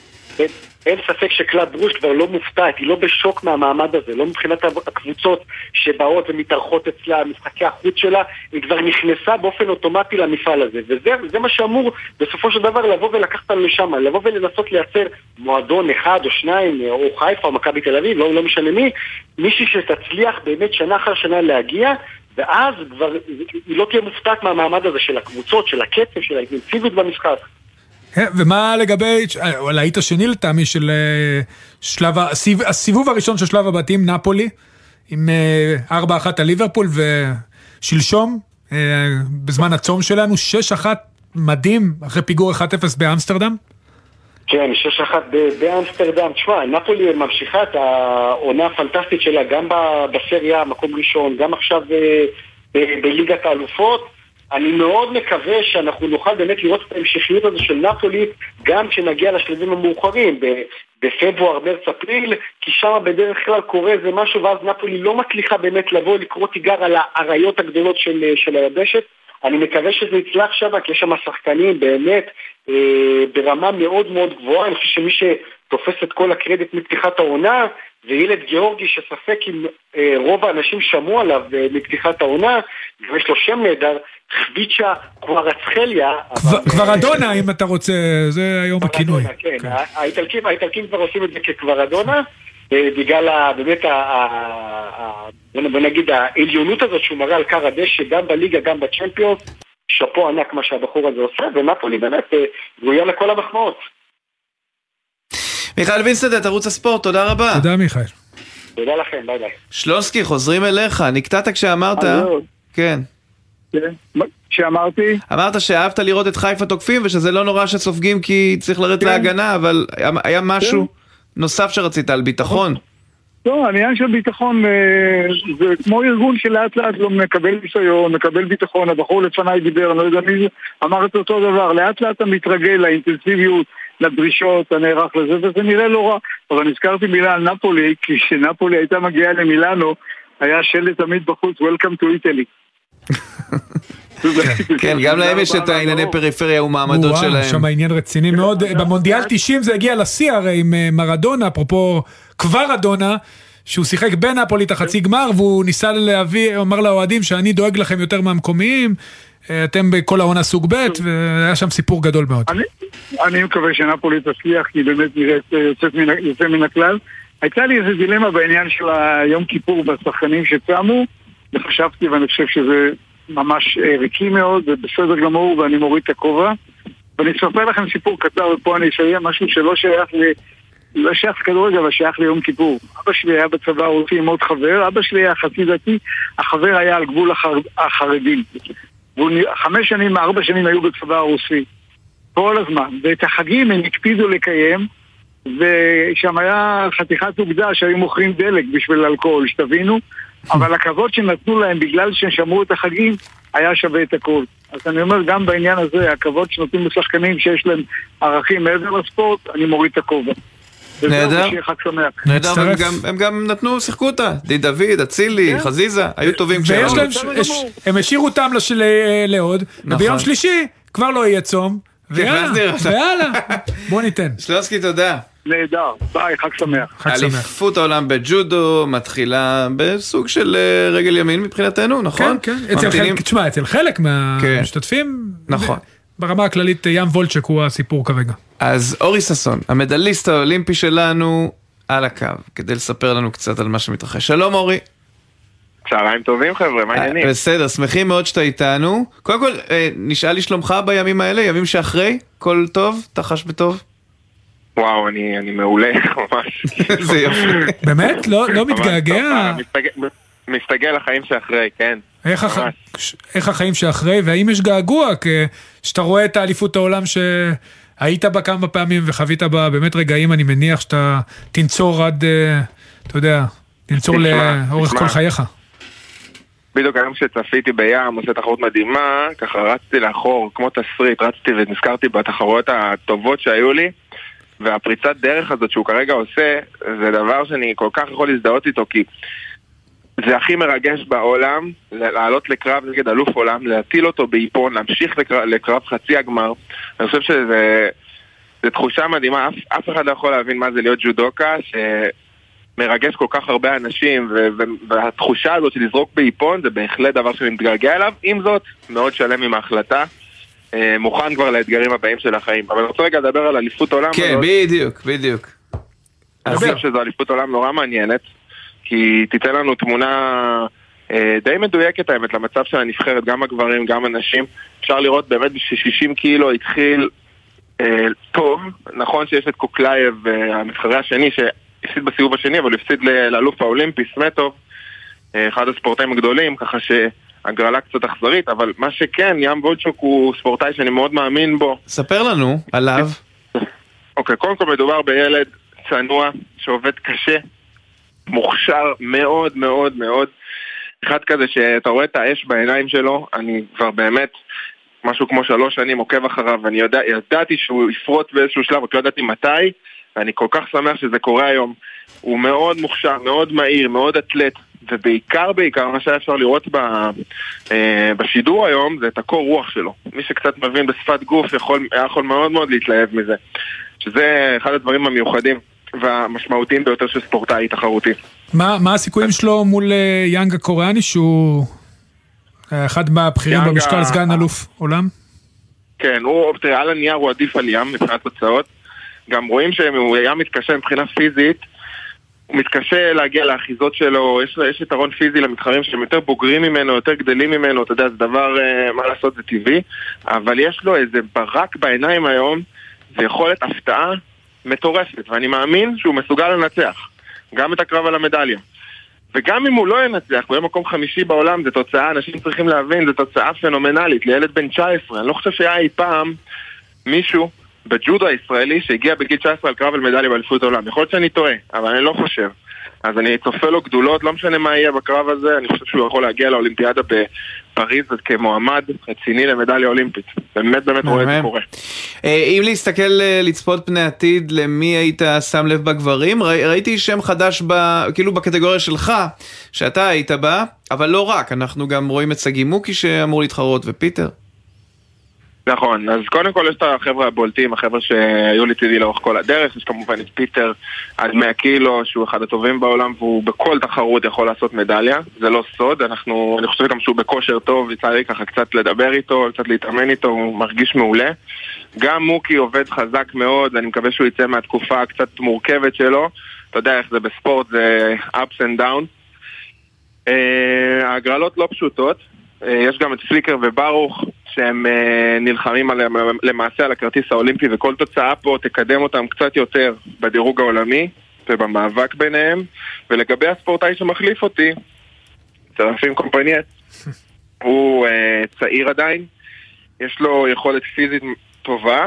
אין, ספק שקלאב ברוש כבר לא מופתעת, היא לא בשוק מהמעמד הזה, לא מבחינת הקבוצות שבאות ומתארחות אצלה, משחקי החוץ שלה, היא כבר נכנסה באופן אוטומטי למפעל הזה, וזה זה מה שאמור בסופו של דבר לבוא ולקחת אותנו לשם, לבוא ולנסות לייצר מועדון אחד או שניים, או חיפה או מכבי תל אביב, לא, לא משנה מי, מישהי שתצליח באמת שנה אחר שנה להגיע, ואז כבר היא לא תהיה מופתעת מהמעמד הזה של הקבוצות, של הקצב, של האינטנסיביות במשחק. כן, ומה לגבי, אבל היית שני לטעמי של אה, שלב, הסיב, הסיבוב הראשון של שלב הבתים, נפולי, עם 4-1 על ליברפול, ושלשום, אה, בזמן הצום שלנו, 6-1 מדהים, אחרי פיגור 1-0 באמסטרדם. כן, 6-1 באמסטרדם. תשמע, נפולי ממשיכה את העונה הפנטסטית שלה גם בסריה, מקום ראשון, גם עכשיו אה, בליגת האלופות. אני מאוד מקווה שאנחנו נוכל באמת לראות את ההמשכיות הזו של נפולי גם כשנגיע לשלבים המאוחרים, בפברואר, מרץ, אפריל, כי שם בדרך כלל קורה איזה משהו ואז נפולי לא מצליחה באמת לבוא לקרוא תיגר על האריות הגדולות של, של היבשת. אני מקווה שזה יצלח שם, כי יש שם שחקנים באמת אה, ברמה מאוד מאוד גבוהה. אני חושב שמי שתופס את כל הקרדיט מפתיחת העונה זה ילד גיאורגי שספק אם אה, רוב האנשים שמעו עליו אה, מפתיחת העונה, ויש לו שם נהדר, חביצ'ה קוורצחליה. קוורדונה, אם אתה רוצה, זה היום הכינוי. כן, כן. האיטלקים כבר עושים את זה כקוורדונה. בגלל באמת, בוא נגיד, העליונות הזאת שהוא מראה על קר הדשא, גם בליגה, גם בצ'מפיונס, שאפו ענק מה שהבחור הזה עושה, ונפולי באמת ראויה לכל המחמאות. מיכאל וינסנט, ערוץ הספורט, תודה רבה. תודה מיכאל. תודה לכם, ביי ביי. שלונסקי, חוזרים אליך, נקטעת כשאמרת... כן. שאמרתי? אמרת שאהבת לראות את חיפה תוקפים ושזה לא נורא שסופגים כי צריך לרדת להגנה, אבל היה משהו נוסף שרצית על ביטחון. לא, העניין של ביטחון זה כמו ארגון שלאט לאט לא מקבל ניסיון, מקבל ביטחון, הבחור לפניי דיבר, אני לא יודע מי אמר את אותו דבר, לאט לאט אתה מתרגל לאינטנסיביות, לדרישות, אתה נערך לזה, וזה נראה לא רע. אבל נזכרתי מילה על נפולי, כי כשנפולי הייתה מגיעה למילאנו, היה שלט תמיד בחוץ, Welcome to Italy. כן, גם להם יש את הענייני פריפריה ומעמדות שלהם. שם העניין רציני מאוד. במונדיאל 90 זה הגיע לשיא הרי עם מרדונה, אפרופו כבר אדונה. שהוא שיחק בין הפוליט החצי גמר והוא ניסה להביא, אמר לאוהדים שאני דואג לכם יותר מהמקומיים, אתם בכל העונה סוג ב' והיה שם סיפור גדול מאוד. אני, אני מקווה שנפולי תצליח כי היא באמת נראית יוצאת מן, יוצא מן הכלל. הייתה לי איזה דילמה בעניין של היום כיפור בשחקנים שצמו וחשבתי ואני חושב שזה ממש ריקי מאוד ובסדר גמור ואני מוריד את הכובע ואני אספר לכם סיפור קצר ופה אני אסיים משהו שלא שייך ל... לא שייך לכדורגל, אבל שייך ליום כיפור. אבא שלי היה בצבא הרוסי עם עוד חבר, אבא שלי היה חצי דתי, החבר היה על גבול החר... החרדים. חמש שנים, ארבע שנים היו בצבא הרוסי. כל הזמן. ואת החגים הם הקפידו לקיים, ושם היה חתיכת אוגדה שהיו מוכרים דלק בשביל אלכוהול, שתבינו. אבל הכבוד שנתנו להם בגלל שהם שמרו את החגים, היה שווה את הכל. אז אני אומר, גם בעניין הזה, הכבוד שנותנים לשחקנים שיש להם ערכים מעבר לספורט, אני מוריד את הכובע. נהדר, נהדר, הם גם נתנו, שיחקו אותה, די דוד, אצילי, חזיזה, היו טובים כשהם... הם השאירו אותם לעוד, וביום שלישי כבר לא יהיה צום, ויאללה, בוא ניתן. שלונסקי, תודה. נהדר, ביי, חג שמח. חג שמח. אליפות העולם בג'ודו מתחילה בסוג של רגל ימין מבחינתנו, נכון? כן, כן. תשמע, אצל חלק מהמשתתפים, נכון. ברמה הכללית ים וולצ'ק הוא הסיפור כרגע. אז אורי ששון, המדליסט האולימפי שלנו, על הקו, כדי לספר לנו קצת על מה שמתרחש. שלום אורי. צהריים טובים חבר'ה, מה העניינים? בסדר, שמחים מאוד שאתה איתנו. קודם כל, נשאל לי שלומך בימים האלה, ימים שאחרי, כל טוב? אתה חש בטוב? וואו, אני, אני מעולה, ממש. זה יופי. באמת? לא, לא מתגעגע? מסתגל לחיים שאחרי, כן. איך, הח... איך החיים שאחרי, והאם יש געגוע כשאתה רואה את האליפות העולם שהיית בה כמה פעמים וחווית בה באמת רגעים, אני מניח שאתה תנצור עד, אתה יודע, תנצור לאורך כל חייך. בדיוק היום שצפיתי בים, עושה תחרות מדהימה, ככה רצתי לאחור, כמו תסריט, רצתי ונזכרתי בתחרויות הטובות שהיו לי, והפריצת דרך הזאת שהוא כרגע עושה, זה דבר שאני כל כך יכול להזדהות איתו, כי זה הכי מרגש בעולם, לעלות לקרב נגד אלוף עולם, להטיל אותו באיפון, להמשיך לקרב, לקרב חצי הגמר. אני חושב שזה זו תחושה מדהימה, אף, אף אחד לא יכול להבין מה זה להיות ג'ודוקה, שמרגש כל כך הרבה אנשים, ו- והתחושה הזאת של לזרוק באיפון זה בהחלט דבר שאני מתגעגע אליו, עם זאת, מאוד שלם עם ההחלטה. אה, מוכן כבר לאתגרים הבאים של החיים. אבל אני רוצה רגע לדבר על אליפות עולם. כן, הזאת. בדיוק, בדיוק. אני חושב שזו אליפות עולם נורא מעניינת, כי היא תיתן לנו תמונה אה, די מדויקת האמת למצב של הנבחרת, גם הגברים, גם הנשים. אפשר לראות באמת ש-60 קילו התחיל אה, טוב, נכון שיש את קוקלייב, אה, המתחרה השני, שהפסיד בסיבוב השני, אבל הפסיד לאלוף האולימפי, סמטוב, אה, אחד הספורטאים הגדולים, ככה שהגרלה קצת אכזרית, אבל מה שכן, ים וולצ'וק הוא ספורטאי שאני מאוד מאמין בו. ספר לנו עליו. אוקיי, קודם כל מדובר בילד צנוע, שעובד קשה, מוכשר מאוד מאוד מאוד. אחד כזה שאתה רואה את האש בעיניים שלו, אני כבר באמת משהו כמו שלוש שנים עוקב אחריו, ואני יודע, ידעתי שהוא יפרוץ באיזשהו שלב, רק לא ידעתי מתי, ואני כל כך שמח שזה קורה היום. הוא מאוד מוכשר, מאוד מהיר, מאוד אתלט, ובעיקר בעיקר מה שהיה אפשר לראות ב, אה, בשידור היום זה את הקור רוח שלו. מי שקצת מבין בשפת גוף יכול, יכול מאוד מאוד להתלהב מזה. שזה אחד הדברים המיוחדים והמשמעותיים ביותר של ספורטאי תחרותי. מה, מה הסיכויים שלו מול אה, יאנג הקוריאני שהוא אה, אחד מהבכירים במשקל סגן אלוף עולם? כן, הוא, תראה, על הנייר הוא עדיף על ים מבחינת תוצאות. גם רואים שהוא היה מתקשה מבחינה פיזית. הוא מתקשה להגיע לאחיזות שלו, יש, יש יתרון פיזי למתחרים שהם יותר בוגרים ממנו, יותר גדלים ממנו, אתה יודע, זה דבר, אה, מה לעשות, זה טבעי. אבל יש לו איזה ברק בעיניים היום, זה יכולת הפתעה מטורפת, ואני מאמין שהוא מסוגל לנצח. גם את הקרב על המדליה. וגם אם הוא לא ינצח, הוא יהיה מקום חמישי בעולם, זו תוצאה, אנשים צריכים להבין, זו תוצאה פנומנלית לילד בן 19. אני לא חושב שהיה אי פעם מישהו בג'ודו הישראלי שהגיע בגיל 19 על קרב על מדליה באליפות העולם. יכול להיות שאני טועה, אבל אני לא חושב. אז אני צופה לו גדולות, לא משנה מה יהיה בקרב הזה, אני חושב שהוא יכול להגיע לאולימפיאדה בפריז כמועמד רציני למדליה אולימפית. באמת באמת רואה את זה. קורה. אה, אם להסתכל, אה, לצפות פני עתיד, למי היית שם לב בגברים? ראי- ראיתי שם חדש, ב, כאילו בקטגוריה שלך, שאתה היית בה, אבל לא רק, אנחנו גם רואים את שגיא מוקי שאמור להתחרות, ופיטר. נכון, אז קודם כל יש את החבר'ה הבולטים, החבר'ה שהיו לצידי לאורך כל הדרך, יש כמובן את פיטר עד 100 קילו, שהוא אחד הטובים בעולם, והוא בכל תחרות יכול לעשות מדליה, זה לא סוד, אנחנו, אני חושב גם שהוא בכושר טוב, יצא לי ככה קצת לדבר איתו, קצת להתאמן איתו, הוא מרגיש מעולה. גם מוקי עובד חזק מאוד, ואני מקווה שהוא יצא מהתקופה הקצת מורכבת שלו, אתה יודע איך זה בספורט, זה ups and downs. אה, ההגרלות לא פשוטות, אה, יש גם את פליקר וברוך שהם אה, נלחמים על, למעשה על הכרטיס האולימפי וכל תוצאה פה תקדם אותם קצת יותר בדירוג העולמי ובמאבק ביניהם. ולגבי הספורטאי שמחליף אותי, צרפים קומפניאט, הוא אה, צעיר עדיין, יש לו יכולת פיזית טובה,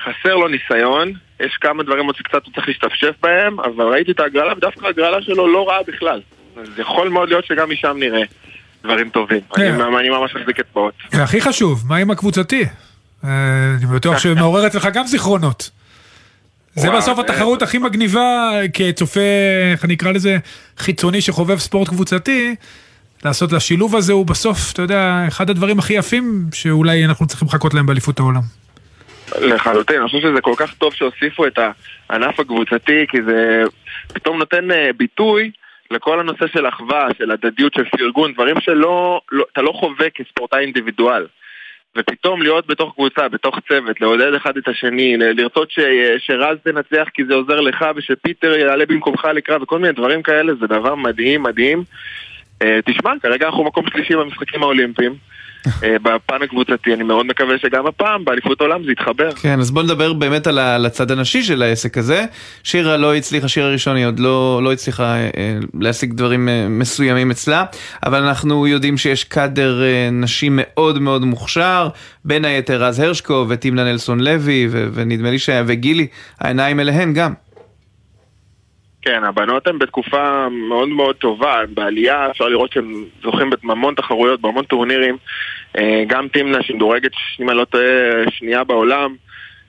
חסר לו ניסיון, יש כמה דברים עוד שקצת הוא צריך להשתפשף בהם, אבל ראיתי את ההגרלה ודווקא ההגרלה שלו לא רעה בכלל. אז יכול מאוד להיות שגם משם נראה דברים טובים. אני, אני ממש מחזיק אצבעות. והכי חשוב, מה עם הקבוצתי? אה, אני בטוח שמעורר אצלך גם זיכרונות. זה בסוף זה- התחרות הכי מגניבה כצופה, איך אני אקרא לזה, חיצוני שחובב ספורט קבוצתי, לעשות לשילוב הזה הוא בסוף, אתה יודע, אחד הדברים הכי יפים שאולי אנחנו צריכים לחכות להם באליפות העולם. לחלוטין, אני חושב שזה כל כך טוב שהוסיפו את הענף הקבוצתי, כי זה פתאום נותן אה, ביטוי לכל הנושא של אחווה, של הדדיות, של פרגון, דברים שלא, לא, אתה לא חווה כספורטאי אינדיבידואל. ופתאום להיות בתוך קבוצה, בתוך צוות, לעודד אחד את השני, לרצות ש, שרז תנצח כי זה עוזר לך ושפיטר יעלה במקומך לקרב וכל מיני דברים כאלה, זה דבר מדהים, מדהים. אה, תשמע, כרגע אנחנו מקום שלישי במשחקים האולימפיים. אה, בפן הקבוצתי, אני מאוד מקווה שגם הפעם באליפות העולם זה יתחבר. כן, אז בוא נדבר באמת על הצד הנשי של העסק הזה. שירה לא הצליחה, שירה ראשון היא עוד לא, לא הצליחה אה, אה, להשיג דברים מסוימים אצלה, אבל אנחנו יודעים שיש קאדר נשי מאוד מאוד מוכשר, בין היתר רז הרשקו וטימנה נלסון לוי, ונדמה לי שהיה, וגילי, העיניים אליהן גם. כן, הבנות הן בתקופה מאוד מאוד טובה, בעלייה, אפשר לראות שהם זוכים בהמון תחרויות, בהמון טורנירים. אה, גם תמנה שמדורגת, אם אני לא טועה, שנייה בעולם.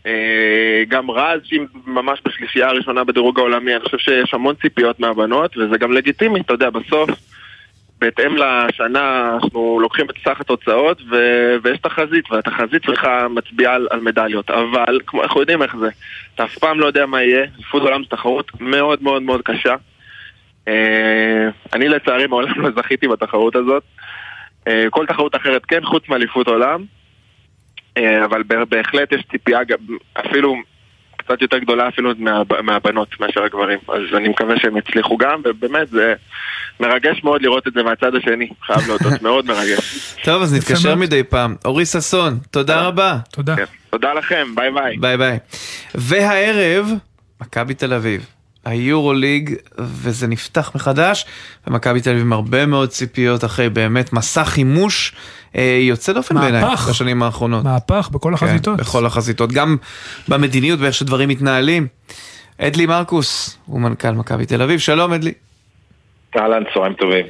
אה, גם רז שהיא ממש בשלישייה הראשונה בדירוג העולמי, אני חושב שיש המון ציפיות מהבנות, וזה גם לגיטימי, אתה יודע, בסוף בהתאם לשנה אנחנו לוקחים את סך התוצאות ו- ויש תחזית, והתחזית צריכה מצביעה על, על מדליות, אבל כמו אנחנו יודעים איך זה, אתה אף פעם לא יודע מה יהיה, אליפות עולם זו תחרות מאוד מאוד מאוד קשה. אה, אני לצערי מעולם לא זכיתי בתחרות הזאת. אה, כל תחרות אחרת כן, חוץ מאליפות עולם. אה, אבל בהחלט יש ציפייה, אפילו קצת יותר גדולה אפילו מה, מהבנות מאשר הגברים. אז אני מקווה שהם יצליחו גם, ובאמת זה מרגש מאוד לראות את זה מהצד השני, חייב להודות, מאוד מרגש. טוב, אז נתקשר מדי פעם. אורי ששון, תודה רבה. תודה. תודה לכם, ביי ביי. ביי ביי. והערב, מכבי תל אביב. היורו ליג, וזה נפתח מחדש, ומכבי תל אביב עם הרבה מאוד ציפיות אחרי באמת מסע חימוש יוצא דופן בעיניי. בשנים האחרונות. מהפך בכל החזיתות. כן, בכל החזיתות, גם במדיניות ואיך שדברים מתנהלים. אדלי מרקוס הוא מנכ"ל מכבי תל אביב, שלום אדלי. אהלן, צהריים טובים.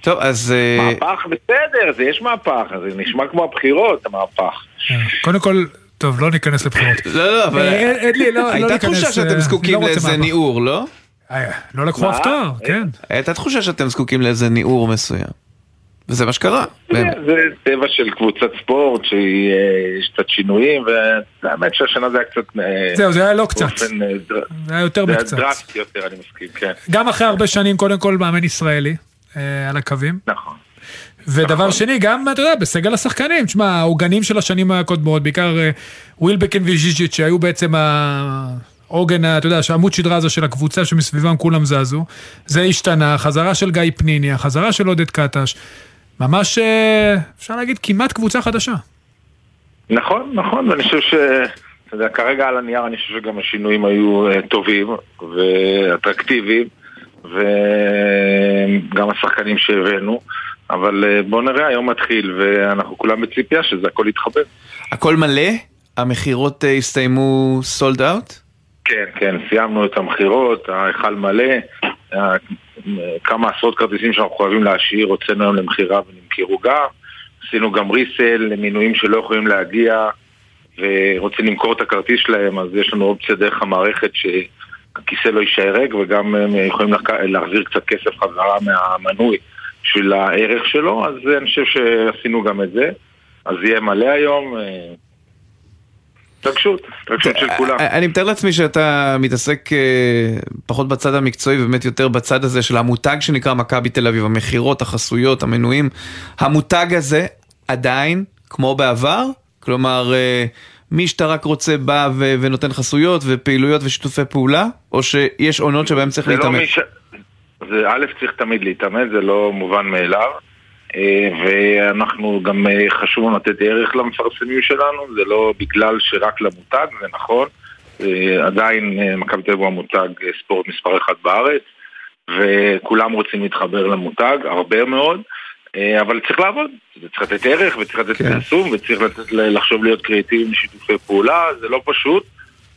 טוב, אז... אה, מהפך בסדר, זה יש מהפך, זה נשמע כמו הבחירות, המהפך. קודם כל, טוב, לא ניכנס לבחירות. לא, לא, אבל... אה, אדלי, לא לא הייתה ניכנס... תחושה אה, שאתם זקוקים לא לאיזה. ניעור, לא? אה, לא לקחו? אף תואר, כן. הייתה תחושה שאתם זקוקים לאיזה ניעור מסוים. וזה מה שקרה. זה טבע של קבוצת ספורט, שיש קצת שינויים, והאמת שהשנה זה היה קצת... אה, זהו, זה היה לא קצת. אה, זה היה יותר זה היה מקצת. דרסטי יותר, אני מסכים, כן. גם אחרי הרבה שנים, קודם כל מאמן ישראלי אה, על הקווים. נכון. ודבר שני, גם, אתה יודע, בסגל השחקנים, תשמע, העוגנים של השנים הקודמות, בעיקר אה, ווילבקין וז'יז'יץ', שהיו בעצם העוגן, אתה יודע, שעמוד שדרה הזו של הקבוצה שמסביבם כולם זזו. זה השתנה, חזרה של גיא פניני, החזרה של עודד קטש. ממש, אה, אפשר להגיד, כמעט קבוצה חדשה. נכון, נכון, ואני חושב ש... אתה יודע, כרגע על הנייר אני חושב שגם השינויים היו אה, טובים ואטרקטיביים, וגם השחקנים שהבאנו, אבל אה, בוא נראה, היום מתחיל, ואנחנו כולם בציפייה שזה הכל יתחבר. הכל מלא? המכירות הסתיימו סולד אאוט? כן, כן, סיימנו את המכירות, ההיכל מלא, כמה עשרות כרטיסים שאנחנו חייבים להשאיר, הוצאנו היום למכירה ונמכרו גם, עשינו גם ריסל למינויים שלא יכולים להגיע ורוצים למכור את הכרטיס שלהם, אז יש לנו אופציה דרך המערכת שהכיסא לא יישאר ריק וגם הם יכולים להחזיר קצת כסף חזרה מהמנוי בשביל הערך שלו, אז אני חושב שעשינו גם את זה, אז יהיה מלא היום. אה, התרגשות, התרגשות של כולם. אה, אני מתאר לעצמי שאתה מתעסק אה, פחות בצד המקצועי ובאמת יותר בצד הזה של המותג שנקרא מכבי תל אביב, המכירות, החסויות, המנויים. המותג הזה עדיין, כמו בעבר, כלומר, אה, מי שאתה רק רוצה בא ו- ונותן חסויות ופעילויות ושיתופי פעולה, או שיש עונות שבהן צריך לא להתאמץ? מי ש... זה א', צריך תמיד להתאמץ, זה לא מובן מאליו. אה, ואנחנו גם אה, חשוב לנו לתת ערך למפרסמים שלנו, זה לא בגלל שרק למותג, זה נכון. אה, עדיין מכבי תל אביב הוא המותג ספורט מספר אחד בארץ, וכולם רוצים להתחבר למותג, הרבה מאוד. אבל צריך לעבוד, צריך לתת ערך וצריך לתת כן. פרסום וצריך לתת, לחשוב להיות קריאטיביים בשיתופי פעולה, זה לא פשוט,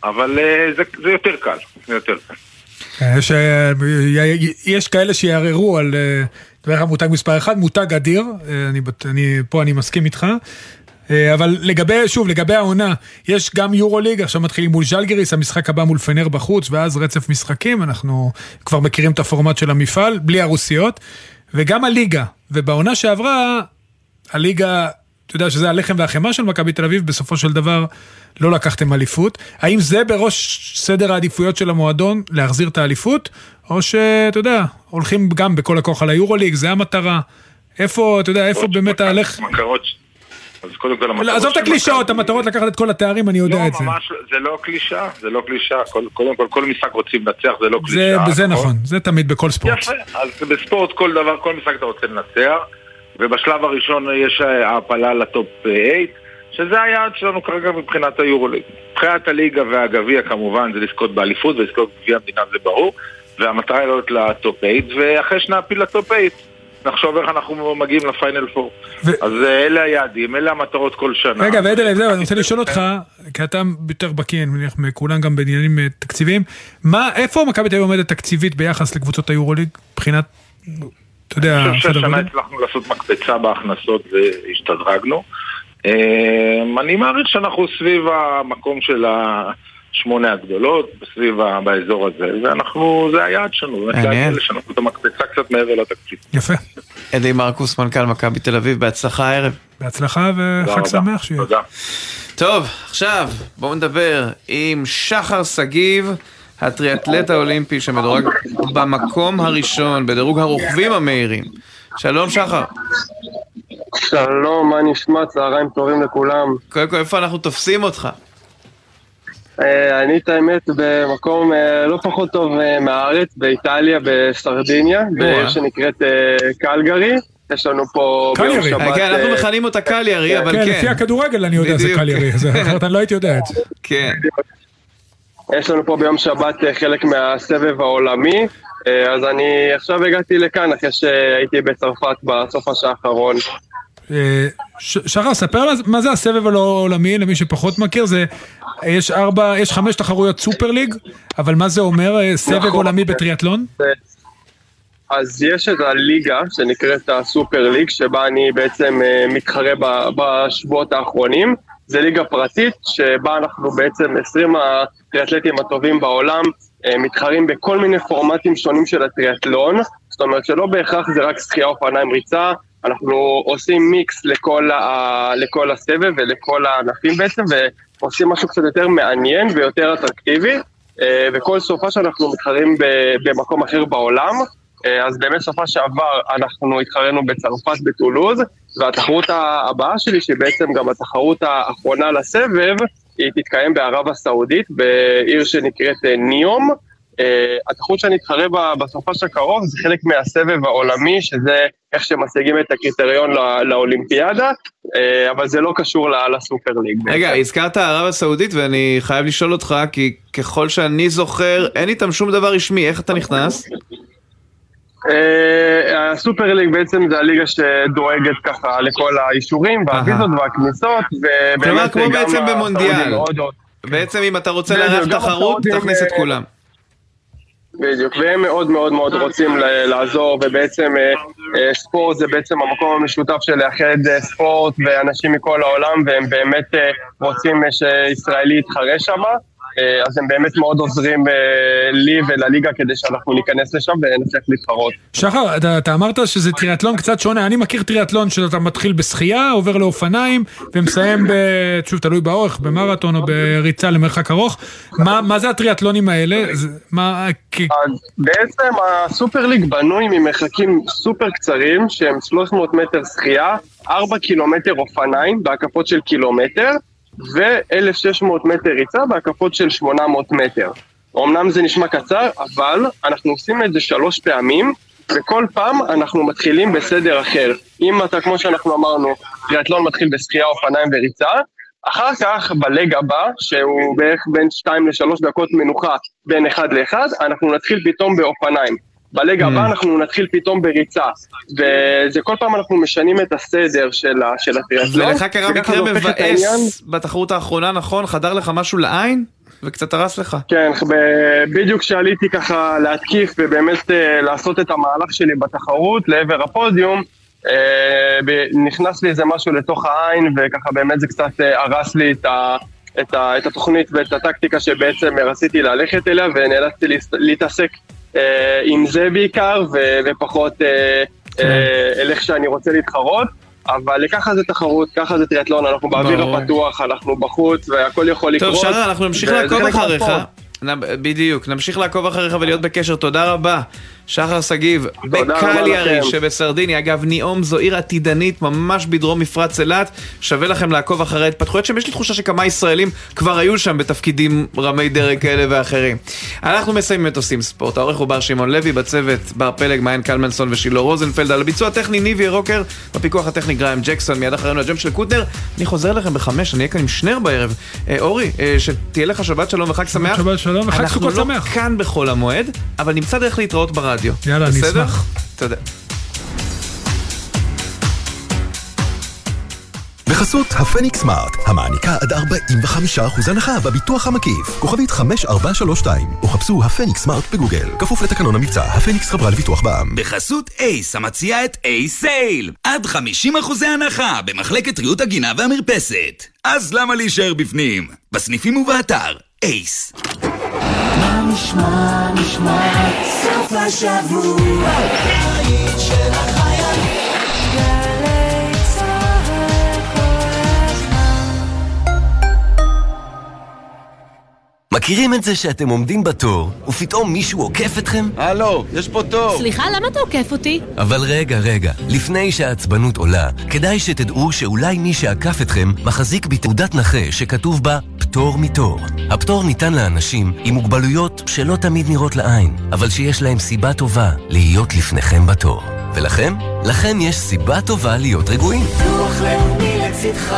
אבל זה, זה יותר קל, זה יותר קל. יש, יש כאלה שיערערו על, יודע, המותג מספר אחד, מותג אדיר, אה, אני, אני, פה אני מסכים איתך. אה, אבל לגבי, שוב, לגבי העונה, יש גם יורו ליג, עכשיו מתחילים מול ז'לגיריס, המשחק הבא מול פנר בחוץ, ואז רצף משחקים, אנחנו כבר מכירים את הפורמט של המפעל, בלי הרוסיות, וגם הליגה, ובעונה שעברה, הליגה, אתה יודע שזה הלחם והחמאה של מכבי תל אביב, בסופו של דבר לא לקחתם אליפות. האם זה בראש סדר העדיפויות של המועדון, להחזיר את האליפות, או שאתה יודע, הולכים גם בכל הכוח על היורוליג, זה המטרה. איפה, אתה יודע, איפה באמת ההלך... מטרות, אז קודם כל המטרות... עזוב את הקלישאות, המטרות לקחת את כל התארים, אני יודע לא, את זה. ממש, לא, זה לא קלישאה, זה לא קלישאה. קודם כל, כל משחק רוצים לנצח, זה לא קלישאה. זה נכון, זה תמיד בכל ספורט. יפה, אז בספורט כל דבר, כל משחק אתה רוצה לנצח, ובשלב הראשון יש אה, העפלה לטופ 8, שזה היעד שלנו כרגע מבחינת היורוליג. מבחינת הליגה והגביע כמובן זה לזכות באליפות ולזכות בגביע המדינה זה ברור, והמטרה היא לעלות לטופ 8, ואחרי שנעפיל לטופ 8, נחשוב איך אנחנו מגיעים לפיינל 4. אז אה, אלה היעדים, אלה המטרות כל שנה. רגע, ועדל, זהו, אני רוצה לשאול אותך, כי אתה יותר בקיא, אני מניח, מכולם גם בעניינים אה, תקציביים, מה, איפה מכבי תל אביב עומדת תקציבית ביחס לקבוצות היורוליג, מבחינת, אתה יודע, אני חושב שהשנה? הצלחנו לעשות מקפצה בהכנסות והשתדרגנו. אה, אני מעריך שאנחנו סביב המקום של השמונה הגדולות, בסביב, ה- באזור הזה, ואנחנו, זה היעד שלנו. להגיע לשנות את המקפצה קצת מעבר לתקציב. יפה. אדי מרקוס, מנכ"ל מכבי תל אביב, בהצלחה הערב. בהצלחה וחג. שמח שיהיה. תודה. טוב, עכשיו בואו נדבר עם שחר שגיב, הטריאטלט האולימפי שמדורג במקום הראשון בדירוג הרוכבים המהירים. שלום שחר. שלום, מה נשמע? צהריים טובים לכולם. קודם כל, איפה אנחנו תופסים אותך? אה, אני את האמת במקום אה, לא פחות טוב אה, מהארץ, באיטליה, בסרדיניה, בעיר שנקראת קלגרי. יש לנו פה ביום. שבת... כן, אנחנו מכנים אותה קליירי, אבל כן, כן. לפי הכדורגל אני יודע זה. קליירי, אחרת אני לא הייתי יודע את זה. כן. יש לנו פה ביום שבת אה, חלק מהסבב העולמי, אה, אז אני עכשיו הגעתי לכאן אחרי שהייתי בצרפת בסוף השעה האחרון. אה, שחר, ספר מה- זה הסבב העולמי, למי שפחות מכיר, זה, יש ארבע, יש חמש תחרויות סופר ליג, אבל מה זה אומר, סבב נכון. עולמי בטריאטלון? אז יש את הליגה שנקראת הסופר ליג, שבה אני בעצם מתחרה בשבועות האחרונים. זה ליגה פרטית, שבה אנחנו בעצם 20 הטריאטלטים הטובים בעולם, אה, מתחרים בכל מיני פורמטים שונים של הטריאטלון. זאת אומרת שלא בהכרח זה רק שחייה אופניים ריצה, אנחנו עושים מיקס לכל, ה- לכל הסבב ולכל הענפים בעצם, ועושים משהו קצת יותר מעניין ויותר אטרקטיבי. אה, וכל סופה שאנחנו מתחרים במקום אחר בעולם. אה, אז באמת סופה שעבר אנחנו התחרנו בצרפת בטולוז, והתחרות הבאה שלי, שהיא בעצם גם התחרות האחרונה לסבב, היא תתקיים בערב הסעודית, בעיר שנקראת אה, ניום. אה, התחרות שאני אתחרה בה בסופש הקרוב זה חלק מהסבב העולמי, שזה איך שמשיגים את הקריטריון לא- לאולימפיאדה, אבל זה לא קשור לסופר ליג. רגע, הזכרת ערב הסעודית ואני חייב לשאול אותך, כי ככל שאני זוכר, אין איתם שום דבר רשמי, איך אתה נכנס? אה, הסופר ליג בעצם זה הליגה שדואגת ככה לכל האישורים והוויזות והכניסות, כלומר, כמו גם בעצם במונדיאל. בעצם אם אתה רוצה לארח גם תחרות, תכניס את אה, כולם. בדיוק, והם מאוד מאוד מאוד רוצים לעזור, ובעצם אה, אה, ספורט זה בעצם המקום המשותף של לאחד אה, ספורט ואנשים מכל העולם, והם באמת אה, רוצים אה, שישראלי יתחרה שם, אה, אז הם באמת מאוד עוזרים אה, לי ולליגה כדי שאנחנו ניכנס לשם ונצליח להתחרות. שחר, אתה, אתה אמרת שזה טריאטלון קצת שונה, אני מכיר טריאטלון שאתה מתחיל בשחייה, עובר לאופניים, ומסיים ב... שוב, תלוי באורך, במרתון או בריצה למרחק ארוך. מה, מה זה הטריאטלונים האלה? זה, מה... כי... בעצם הסופר ליג בנוי ממרחקים סופר קצרים, שהם 300 מטר שחייה, 4 קילומטר אופניים בהקפות של קילומטר, ו-1600 מטר ריצה בהקפות של 800 מטר. אמנם זה נשמע קצר, אבל אנחנו עושים את זה שלוש פעמים, וכל פעם אנחנו מתחילים בסדר אחר. אם אתה, כמו שאנחנו אמרנו, טריאטלון מתחיל בשחייה, אופניים וריצה, אחר כך, בלג הבא, שהוא בערך בין 2 ל-3 דקות מנוחה בין 1 ל-1, אנחנו נתחיל פתאום באופניים. בלג הבא אנחנו נתחיל פתאום בריצה. וזה כל פעם אנחנו משנים את הסדר של, הטריאטלון. ולך קרה מקרה מבאס בתחרות האחרונה, נכון? חדר לך משהו לעין? וקצת הרס לך. כן, בדיוק כשעליתי ככה להתקיף ובאמת אה, לעשות את המהלך שלי בתחרות לעבר הפודיום, אה, נכנס לי איזה משהו לתוך העין וככה באמת זה קצת אה, הרס לי את, ה, את, ה, את התוכנית ואת הטקטיקה שבעצם רציתי ללכת אליה ונאלצתי להתעסק עם זה בעיקר ו- ופחות אה, אה, אל איך שאני רוצה להתחרות. אבל ככה זה תחרות, ככה זה טריאטלון, אנחנו באוויר. הפתוח, אנחנו בחוץ והכל יכול לקרות. טוב, שחר, אנחנו נמשיך לעקוב אחריך. בדיוק, נמשיך לעקוב אחריך ולהיות בקשר, תודה רבה. שחר שגיב, בקליארי. שבסרדיניה, אגב, ניאום זו עיר עתידנית ממש בדרום מפרץ אילת, שווה לכם לעקוב אחרי ההתפתחויות שם, יש לי תחושה שכמה ישראלים כבר היו שם בתפקידים רמי דרג כאלה ואחרים. אנחנו מסיימים את עושים ספורט, העורך הוא בר שמעון לוי, בצוות בר פלג, מעיין קלמנסון ושילה רוזנפלד, על הביצוע הטכני ניבי רוקר, בפיקוח הטכני גריים ג'קסון, מיד אחרינו הג'ם של קוטנר, אני חוזר אליכם בחמש, אני אהיה כאן עם שנר בערב. אה, אורי, אה, שתהיה לך שבת שלום וחג שמח. שבת שלום וחג סוכות אנחנו שמח. לא כאן בחול המועד, אבל נמצא דרך להתראות ברדיו. יאללה, אני? אשמח. תודה. בחסות הפניקס smart, המעניקה עד 45% הנחה בביטוח המקיף. כוכבית 5432, או חפשו הפניקס smart בגוגל. כפוף לתקנון המבצע, הפניקס חברה לביטוח בע"מ. בחסות אייס, המציע את אייס sale. עד 50% הנחה במחלקת ריהוט הגינה והמרפסת. אז למה להישאר בפנים? בסניפים ובאתר, אייס. מה נשמע, נשמע, סוף השבוע, מכירים את זה שאתם עומדים בתור, ופתאום מישהו עוקף אתכם? הלו, יש פה תור. סליחה, למה אתה עוקף אותי? אבל רגע, רגע, לפני שהעצבנות עולה, כדאי שתדעו שאולי מי שעקף אתכם מחזיק בתעודת נכה שכתוב בה פטור מתור. הפטור ניתן לאנשים עם מוגבלויות שלא תמיד נראות לעין, אבל שיש להם סיבה טובה להיות לפניכם בתור. ולכם? לכם יש סיבה טובה להיות רגועים. ביטוח לאומי לצדך,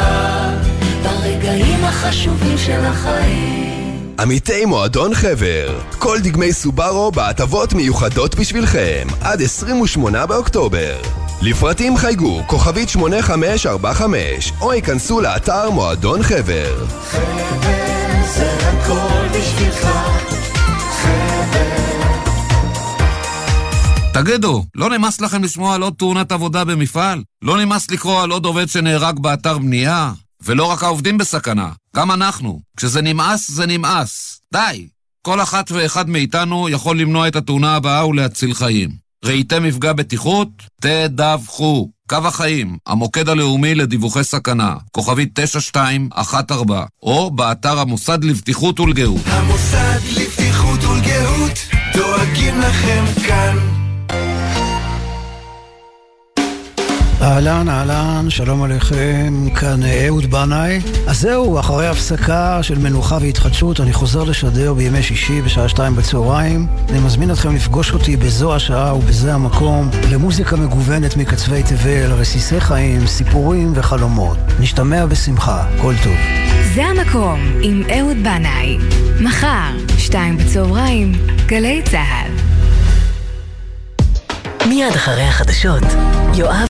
ברגעים החשובים של החיים. עמיתי מועדון חבר, כל דגמי סובארו בהטבות מיוחדות בשבילכם, עד 28 באוקטובר. לפרטים חייגו כוכבית 8545, או ייכנסו לאתר מועדון חבר. חבר זה הכל בשבילך, חבר. תגידו, לא נמאס לכם לשמוע על עוד תאונת עבודה במפעל? לא נמאס לקרוא על עוד עובד שנהרג באתר בנייה? ולא רק העובדים בסכנה, גם אנחנו. כשזה נמאס, זה נמאס. די. כל אחת ואחד מאיתנו יכול למנוע את התאונה הבאה ולהציל חיים. ראיתם מפגע בטיחות? תדווחו. קו החיים, המוקד הלאומי לדיווחי סכנה, כוכבית 9214, או באתר המוסד לבטיחות ולגאות. המוסד לבטיחות ולגאות, דואגים לכם כאן. אהלן, אהלן, שלום עליכם, כאן אהוד בנאי. אז זהו, אחרי הפסקה של מנוחה והתחדשות, אני חוזר לשדר בימי שישי בשעה שתיים בצהריים. אני מזמין אתכם לפגוש אותי בזו השעה ובזה המקום, למוזיקה מגוונת מקצווי תבל, רסיסי חיים, סיפורים וחלומות. נשתמע בשמחה, כל טוב. זה המקום עם אהוד בנאי. מחר, שתיים בצהריים, גלי צה"ל. מיד אחרי החדשות, יואב